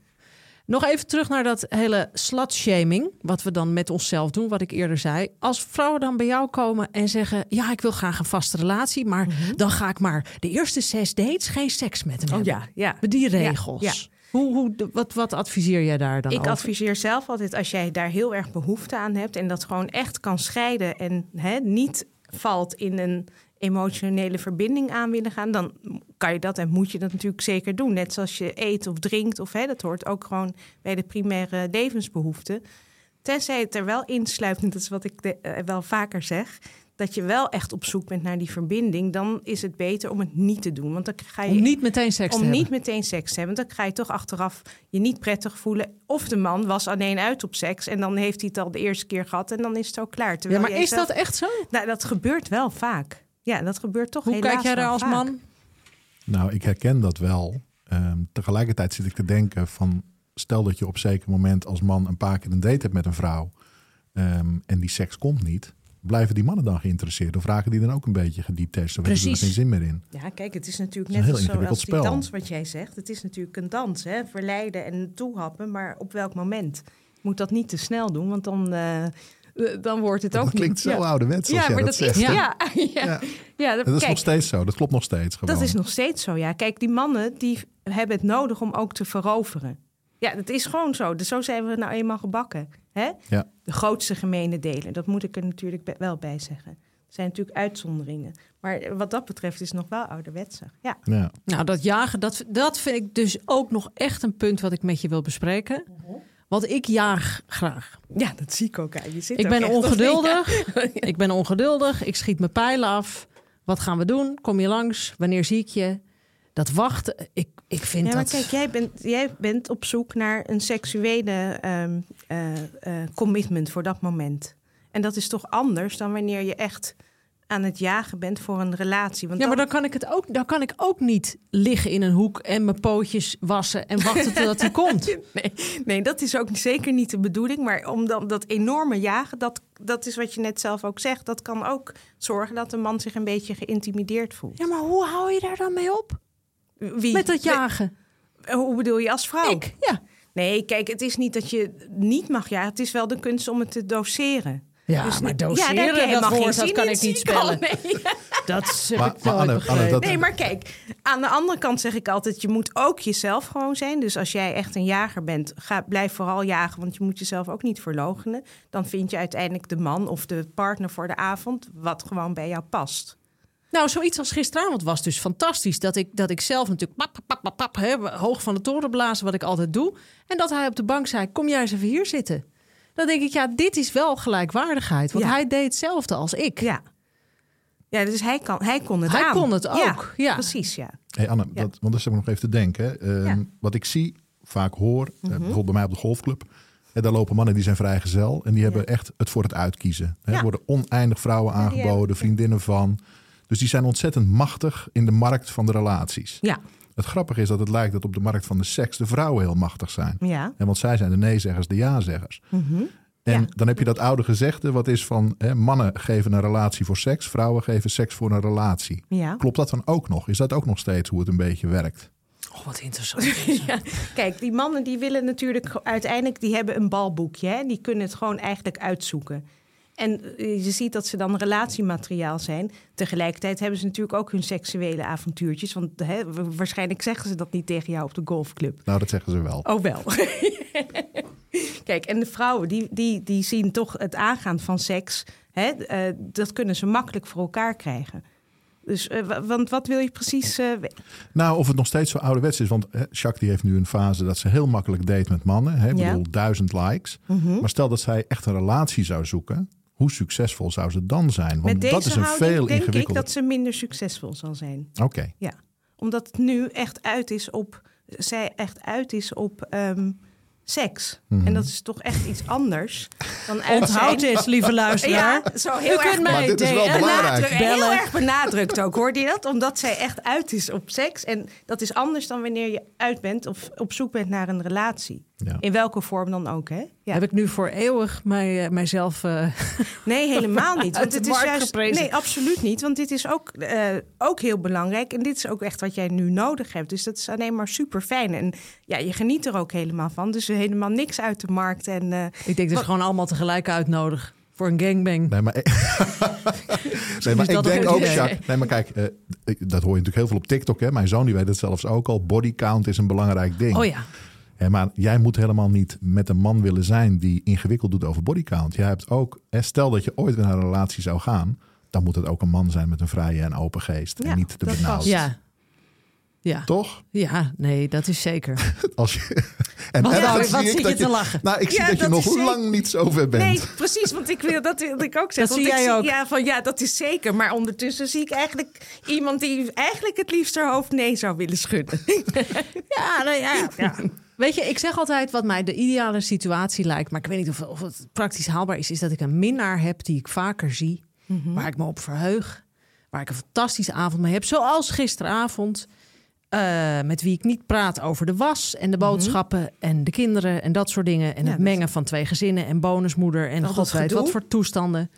Nog even terug naar dat hele slutshaming, wat we dan met onszelf doen, wat ik eerder zei. Als vrouwen dan bij jou komen en zeggen, ja, ik wil graag een vaste relatie, maar dan ga ik maar de eerste zes dates geen seks met hem hebben. Mhm. Oh ja, ja. Met die regels. Ja, Hoe, hoe, wat, wat adviseer jij daar dan Ik over? adviseer zelf altijd als jij daar heel erg behoefte aan hebt en dat gewoon echt kan scheiden en hè, niet valt in een emotionele verbinding aan willen gaan, dan kan je dat en moet je dat natuurlijk zeker doen. Net zoals je eet of drinkt, of hè, dat hoort ook gewoon bij de primaire levensbehoeften. Tenzij het er wel insluit, en dat is wat ik de- eh, wel vaker zeg, dat je wel echt op zoek bent naar die verbinding, dan is het beter om het niet te doen. Want dan ga je Om niet meteen seks te om hebben. niet meteen seks te hebben. Want dan ga je toch achteraf je niet prettig voelen. Of de man was alleen uit op seks. En dan heeft hij het al de eerste keer gehad. En dan is het ook klaar. Ja, Terwijl maar jij is zelf- dat echt zo? Nou, dat gebeurt wel vaak. Ja, dat gebeurt toch Hoe helaas kijk jij daar als vaak. man? Nou, ik herken dat wel. Ehm, tegelijkertijd zit ik te denken van... stel dat je op zeker moment als man een paar keer een date hebt met een vrouw... ehm, en die seks komt niet... blijven die mannen dan geïnteresseerd? Of raken die dan ook een beetje gedieptest? Of hebben ze er Precies. geen zin meer in? Ja, kijk, het is natuurlijk Het is net zo, als die spel. dans wat jij zegt. Het is natuurlijk een dans, hè? verleiden en toehappen. Maar op welk moment? Je moet dat niet te snel doen, want dan, eh, dan wordt het ook Dat klinkt niet... zo ja. ouderwets als Ja, maar dat, dat, zegt. is... *laughs* Ja. Ja, ja, dat, Dat is kijk, nog steeds zo. Dat klopt nog steeds gewoon. Dat is nog steeds zo, ja. Kijk, die mannen die hebben het nodig om ook te veroveren. Ja, dat is gewoon zo. Dus zo zijn we nou eenmaal gebakken. Hè? Ja. De grootste gemene delen, dat moet ik er natuurlijk wel bij zeggen. Er zijn natuurlijk uitzonderingen. Maar wat dat betreft is het nog wel ouderwetse. Ja. Ja. Nou, dat jagen, dat, dat vind ik dus ook nog echt een punt wat ik met je wil bespreken. Mhm. Want ik jaag graag. Ja, dat zie ik ook. Je zit Ik ben ongeduldig. *laughs* Ik ben ongeduldig. Ik schiet mijn pijlen af. Wat gaan we doen? Kom je langs? Wanneer zie ik je? Dat wachten, ik, ik vind Ja, maar dat... kijk, jij bent, jij bent op zoek naar een seksuele ehm, eh, eh, commitment voor dat moment. En dat is toch anders dan wanneer je echt aan het jagen bent voor een relatie. Want Ja, maar dan kan ik het ook, dan kan ik ook niet liggen in een hoek en mijn pootjes wassen en wachten totdat hij *laughs* komt. Nee, nee, dat is ook zeker niet de bedoeling. Maar om dan dat enorme jagen, dat, dat is wat je net zelf ook zegt. Dat kan ook zorgen dat een man zich een beetje geïntimideerd voelt. Ja, maar hoe hou je daar dan mee op? Wie, Met dat jagen? Hoe bedoel je als vrouw? Ik, ja. Nee, kijk, het is niet dat je niet mag jagen. Het is wel de kunst om het te doseren. Ja, Dus- maar doseren, je dat geen woord, dat kan ik niet spellen. Nee. *laughs* Dat heb Maar- ik maar nooit Anne- Anne, begrepen. dat- Nee, maar kijk, aan de andere kant zeg ik altijd: je moet ook jezelf gewoon zijn. Dus als jij echt een jager bent, ga, blijf vooral jagen, want je moet jezelf ook niet verloochenen. Dan vind je uiteindelijk de man of de partner voor de avond, wat gewoon bij jou past. Nou, zoiets als gisteravond was dus fantastisch. Dat ik, dat ik zelf natuurlijk pap, pap, pap, pap, hè, hoog van de toren blazen, wat ik altijd doe. En dat hij op de bank zei, kom jij eens even hier zitten. Dan denk ik, ja, dit is wel gelijkwaardigheid. Want Ja. hij deed hetzelfde als ik. Ja. Ja, dus hij, kan, hij kon het Hij aan. kon het ook, ja. Precies, ja. Hey Anne, Ja. dat, want dat is ook nog even te denken. hè. Ehm, Ja. Wat ik zie, vaak hoor, eh, Mhm. bijvoorbeeld bij mij op de golfclub. hè, daar lopen mannen die zijn vrijgezel. En die hebben echt het voor het uitkiezen. hè. Er Ja. worden oneindig vrouwen aangeboden, vriendinnen van. Dus die zijn ontzettend machtig in de markt van de relaties. Ja. Het grappige is dat het lijkt dat op de markt van de seks de vrouwen heel machtig zijn. Ja. En want zij zijn de nee-zeggers, de ja-zeggers. Mhm. En Ja. dan heb je dat oude gezegde, wat is van hè, mannen geven een relatie voor seks, vrouwen geven seks voor een relatie. Ja. Klopt dat dan ook nog? Is dat ook nog steeds hoe het een beetje werkt? Oh, wat interessant. *laughs* Ja, kijk, die mannen die willen natuurlijk uiteindelijk, die hebben een balboekje. Hè? Die kunnen het gewoon eigenlijk uitzoeken. En eh, je ziet dat ze dan relatiemateriaal zijn. Tegelijkertijd hebben ze natuurlijk ook hun seksuele avontuurtjes. Want hè, wa- waarschijnlijk zeggen ze dat niet tegen jou op de golfclub. Nou, dat zeggen ze wel. Oh wel. *laughs* Kijk, en de vrouwen die, die, die zien toch het aangaan van seks. Hè? eh, dat kunnen ze makkelijk voor elkaar krijgen. Dus, eh, wa- want wat wil je precies... Nou, of het nog steeds zo ouderwets is. Want hè, Jacques die heeft nu een fase dat ze heel makkelijk date met mannen. Hè, Ja. bedoel, duizend likes. Mhm. Maar stel dat zij echt een relatie zou zoeken. Hoe succesvol zou ze dan zijn? Want Met deze dat is een houding veel denk ik dat ze minder succesvol zal zijn. Oké. Ja, omdat het nu echt uit is op, zij echt uit is op ehm, seks. Mhm. En dat is toch echt iets anders dan uit Onthoud zijn- eens, lieve *laughs* luisteraar. Ja, zo U heel erg kunt mij dit is wel benadrukt, heel bellen. erg benadrukt ook, hoorde je dat? Omdat zij echt uit is op seks. En dat is anders dan wanneer je uit bent of op zoek bent naar een relatie. Ja. In welke vorm dan ook, hè? Ja. Heb ik nu voor eeuwig mij, eh, mijzelf... eh, *laughs* Nee, helemaal niet. Want *laughs* het is juist. geprezen. Nee, absoluut niet. Want dit is ook, eh, ook heel belangrijk. En dit is ook echt wat jij nu nodig hebt. Dus dat is alleen maar super fijn. En ja, je geniet er ook helemaal van. Dus helemaal niks uit de markt. En eh, ik denk dus gewoon allemaal tegelijk uitnodigen voor een gangbang. Nee, maar, *laughs* nee, maar ik denk ook idee. Jacques... Nee, maar kijk, eh, dat hoor je natuurlijk heel veel op TikTok. Hè? Mijn zoon die weet het zelfs ook al. Body count is een belangrijk ding. Oh ja. Hè, maar jij moet helemaal niet met een man willen zijn die ingewikkeld doet over bodycount. Jij hebt ook, hè, stel dat je ooit naar een relatie zou gaan, dan moet het ook een man zijn met een vrije en open geest. Ja, en niet te dat benauwd. Ja. Ja. Toch? ja, nee, dat is zeker. *laughs* Als je, en, Wat- en wat zie ik je dat te lachen? Nou, ik zie Ja, dat je nog zeker- lang niet zo ver bent. Nee, precies, want ik wil dat ik ook zeggen. Dat zie jij ook. Ja, van, ja, dat is zeker. Maar ondertussen zie ik eigenlijk iemand die eigenlijk het liefst haar hoofd nee zou willen schudden. *laughs* Ja, nou ja, ja. Weet je, ik zeg altijd wat mij de ideale situatie lijkt, maar ik weet niet of, of het praktisch haalbaar is, is dat ik een minnaar heb die ik vaker zie, waar ik me op verheug, waar ik een fantastische avond mee heb, zoals gisteravond, eh, met wie ik niet praat over de was en de boodschappen en de kinderen en dat soort dingen. En Ja, het mengen van twee gezinnen en bonusmoeder en Al god weet wat voor toestanden.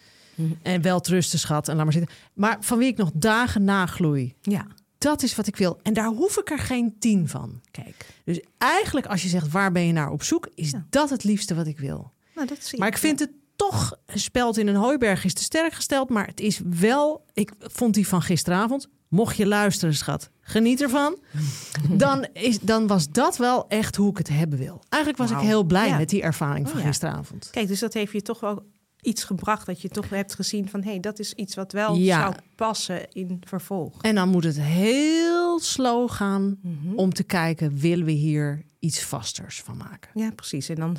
En wel trusten, schat, en laat maar zitten. Maar van wie ik nog dagen nagloei. Ja, Dat is wat ik wil. En daar hoef ik er geen tien van. kijk. Dus eigenlijk, als je zegt waar ben je naar op zoek, is Ja. dat het liefste wat ik wil. Nou, dat zie Maar ik vind het toch een speld in een hooiberg is te sterk gesteld. Maar het is wel. Ik vond die van gisteravond. Mocht je luisteren, schat, geniet ervan. *laughs* Dan, is, dan was dat wel echt hoe ik het hebben wil. Eigenlijk was ik heel blij Ja. met die ervaring Oh, van ja. gisteravond. Kijk, dus dat heeft je toch wel iets gebracht dat je toch hebt gezien van hé, hey, dat is iets wat wel Ja. zou passen in vervolg. En dan moet het heel slow gaan Mhm. om te kijken, willen we hier iets vasters van maken. Ja, precies. En dan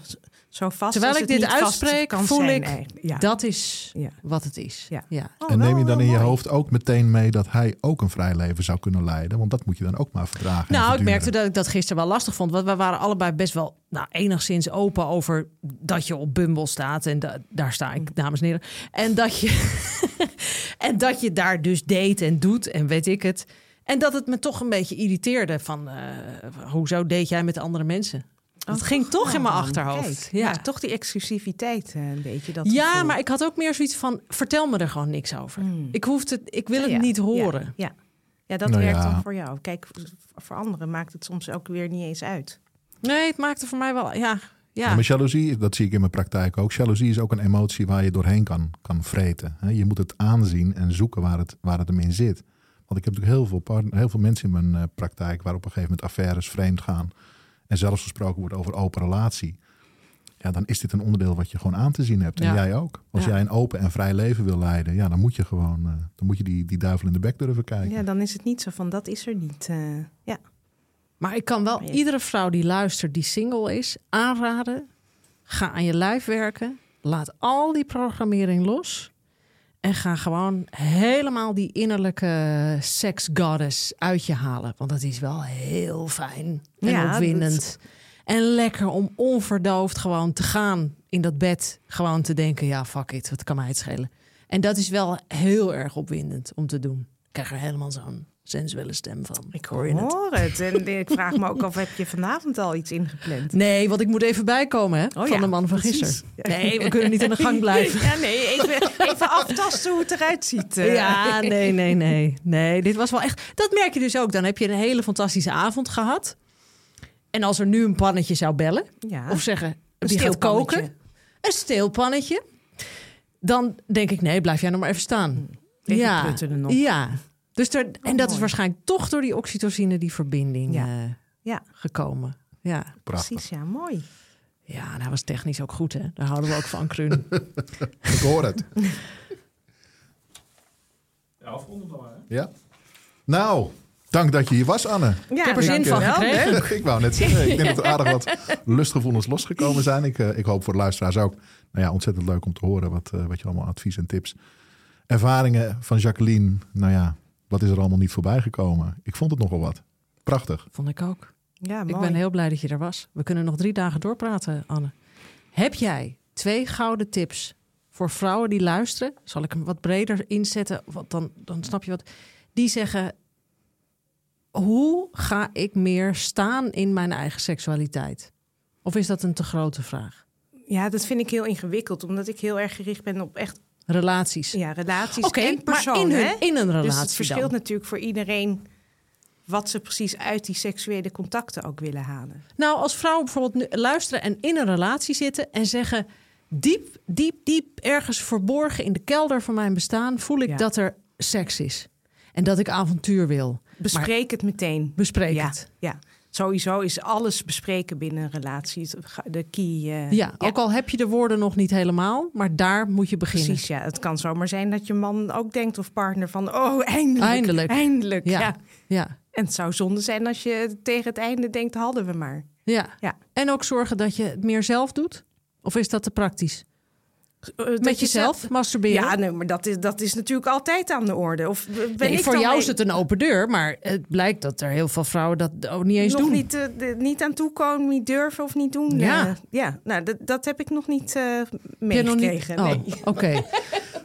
zo vast Terwijl als ik het dit uitspreek, kan voel zijn ik. Ja. dat is Ja. wat het is. Ja. Ja. Oh, En neem je dan in je hoofd ook meteen mee dat hij ook een vrij leven zou kunnen leiden? Want dat moet je dan ook maar verdragen. en Nou, ik merkte dat ik dat gisteren wel lastig vond. Want we waren allebei best wel nou, enigszins open over dat je op Bumble staat. En da- daar sta ik, dames en heren. En dat, je *laughs* en dat je daar dus date en doet en weet ik het. En dat het me toch een beetje irriteerde van... eh, hoezo date jij met andere mensen? Dat ging toch in mijn Oh, achterhoofd. kijk. ja. ja, toch die exclusiviteit eh, een beetje. Dat Ja, gevoel. maar ik had ook meer zoiets van: vertel me er gewoon niks over. Hmm. Ik, hoef het, ik wil het Ja, niet horen. Ja, ja. dat Nou werkt ja. dan voor jou. Kijk, voor anderen maakt het soms ook weer niet eens uit. Nee, het maakte voor mij wel. Ja, ja. Ja, maar jaloezie, dat zie ik in mijn praktijk ook. Jaloezie is ook een emotie waar je doorheen kan, kan vreten. hè. Je moet het aanzien en zoeken waar het, waar het hem in zit. Want ik heb natuurlijk heel veel, partner, heel veel mensen in mijn eh, praktijk... waar op een gegeven moment affaires vreemd gaan... en zelfs gesproken wordt over open relatie. Ja, dan is dit een onderdeel wat je gewoon aan te zien hebt. En Ja. jij ook. Als Ja. jij een open en vrij leven wil leiden... ja, dan moet je gewoon eh, dan moet je die, die duivel in de bek durven kijken. Ja, dan is het niet zo van dat is er niet. eh, ja. Maar ik kan wel iedere vrouw die luistert, die single is, aanraden. Ga aan je lijf werken. Laat al die programmering los. En ga gewoon helemaal die innerlijke sex goddess uit je halen. Want dat is wel heel fijn en Ja, opwindend. En lekker om onverdoofd gewoon te gaan in dat bed. Gewoon te denken, ja, fuck it, wat kan mij het schelen. En dat is wel heel erg opwindend om te doen. Ik krijg er helemaal zo'n sensuele stem van. Ik Hoor je hoor het. En ik vraag me ook af, heb je vanavond al iets ingepland? Nee, want ik moet even bijkomen hè, Oh van ja, de man van precies. gisteren. Nee, we kunnen niet in de gang blijven. Ja, nee, even, even aftasten hoe het eruit ziet. eh. Ja, nee, nee, nee. Nee, dit was wel echt... Dat merk je dus ook. Dan heb je een hele fantastische avond gehad. En als er nu een pannetje zou bellen... Ja. of zeggen, Een die gaat steelpannetje. koken... een steelpannetje... dan denk ik, nee, blijf jij nog maar even staan. Even ja, nog. ja. Dus er, en dat is waarschijnlijk toch door die oxytocine... die verbinding Ja. eh, Ja, gekomen. Ja. Prachtig. precies. Ja, mooi. ja, en hij was technisch ook goed, hè. Daar houden we ook van, Kruun. *laughs* Ik hoor het. Ja, afronden dan maar. Hè? Ja? Nou, dank dat je hier was, Anne. Ja, heb er zin van gekregen. Ik wou net zeggen, ik denk dat er aardig wat lustgevoelens losgekomen zijn. Ik, eh, ik hoop voor de luisteraars ook. Nou ja, ontzettend leuk om te horen wat, eh, wat je allemaal advies en tips. Ervaringen van Jacqueline, nou ja, wat is er allemaal niet voorbij gekomen? Ik vond het nogal wat. Prachtig. Vond ik ook. Ja, mooi. Ik ben heel blij dat je er was. We kunnen nog drie dagen doorpraten, Anne. Heb jij twee gouden tips voor vrouwen die luisteren? Zal ik hem wat breder inzetten? Want dan, dan snap je wat. Die zeggen: Hoe ga ik meer staan in mijn eigen seksualiteit? Of is dat een te grote vraag? Ja, dat vind ik heel ingewikkeld, omdat ik heel erg gericht ben op echt Relaties. ja, relaties en persoon. in, hun- hè? in een relatie Dus het verschilt dan. natuurlijk voor iedereen wat ze precies uit die seksuele contacten ook willen halen. Nou, als vrouwen bijvoorbeeld luisteren en in een relatie zitten en zeggen: diep, diep, diep ergens verborgen in de kelder van mijn bestaan voel ik Ja. dat er seks is en dat ik avontuur wil. Bespreek het meteen. Bespreek ja, het. Ja, sowieso is alles bespreken binnen een relatie de key. eh, Ja, ook al heb je de woorden nog niet helemaal, maar daar moet je beginnen. Precies, ja. Het kan zomaar zijn dat je man ook denkt of partner van... oh, eindelijk, Eindelijk. eindelijk. Ja. Ja. Ja, En het zou zonde zijn als je tegen het einde denkt, hadden we maar. ja. Ja. En ook zorgen dat je het meer zelf doet? Of is dat te praktisch? Eh, dat Met je jezelf zelf- masturberen? Ja, nee, maar dat is, dat is natuurlijk altijd aan de orde. Of ben Nee, ik voor jou is het een open deur, maar het blijkt dat er heel veel vrouwen dat ook niet eens nog doen. niet, eh, de- niet aan toekomen, niet durven of niet doen. Ja. Eh, ja, nou, dat, dat heb ik nog niet eh je meegekregen. Oh, nee. Oké. *laughs*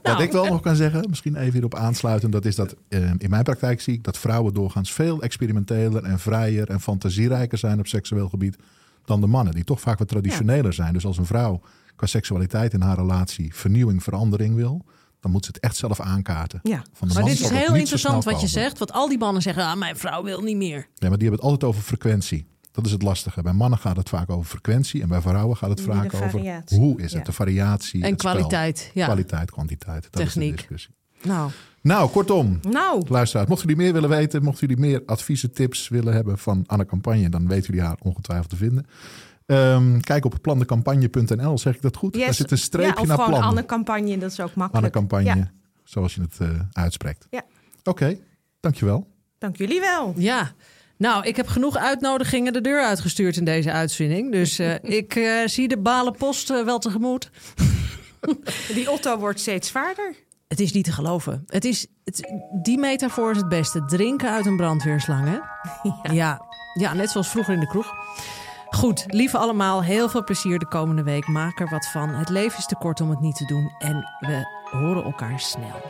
Wat Nou. ik wel nog kan zeggen, misschien even hierop aansluiten, dat is dat eh, in mijn praktijk zie ik dat vrouwen doorgaans veel experimenteler en vrijer en fantasierijker zijn op seksueel gebied dan de mannen, die toch vaak wat traditioneler zijn. Dus als een vrouw qua seksualiteit in haar relatie vernieuwing, verandering wil, dan moet ze het echt zelf aankaarten. Ja. Van de Maar dit is heel interessant wat je komen. zegt. Want al die mannen zeggen, ah, mijn vrouw wil niet meer. Ja, maar die hebben het altijd over frequentie. Dat is het lastige. Bij mannen gaat het vaak over frequentie en bij vrouwen gaat het vaak over hoe is het, Ja. de variatie, En spel. kwaliteit. Ja. Kwaliteit, kwantiteit. Dat is Techniek. de discussie. Nou, Nou, kortom, Nou, luisteraars, mochten jullie meer willen weten, mochten jullie meer adviezen, tips willen hebben van Anne Campagne, dan weten jullie haar ongetwijfeld te vinden. Ehm, kijk op plandecampagne.nl, zeg ik dat goed? yes. Daar zit een ja, streepje of naar gewoon plan. Anne Campagne, dat is ook makkelijk. Anne Campagne, Ja, zoals je het eh, uitspreekt. Ja. Oké, dankjewel. dank jullie wel. ja. Nou, ik heb genoeg uitnodigingen de deur uitgestuurd in deze uitzending. Dus uh, *laughs* ik uh, zie de balen post uh, wel tegemoet. *laughs* Die Otto wordt steeds zwaarder. Het is niet te geloven. Het is, het, die metafoor is het beste. Drinken uit een brandweerslang, hè? *laughs* Ja. ja. Ja, net zoals vroeger in de kroeg. Goed, lieve allemaal, heel veel plezier de komende week. Maak er wat van. Het leven is te kort om het niet te doen. En we horen elkaar snel.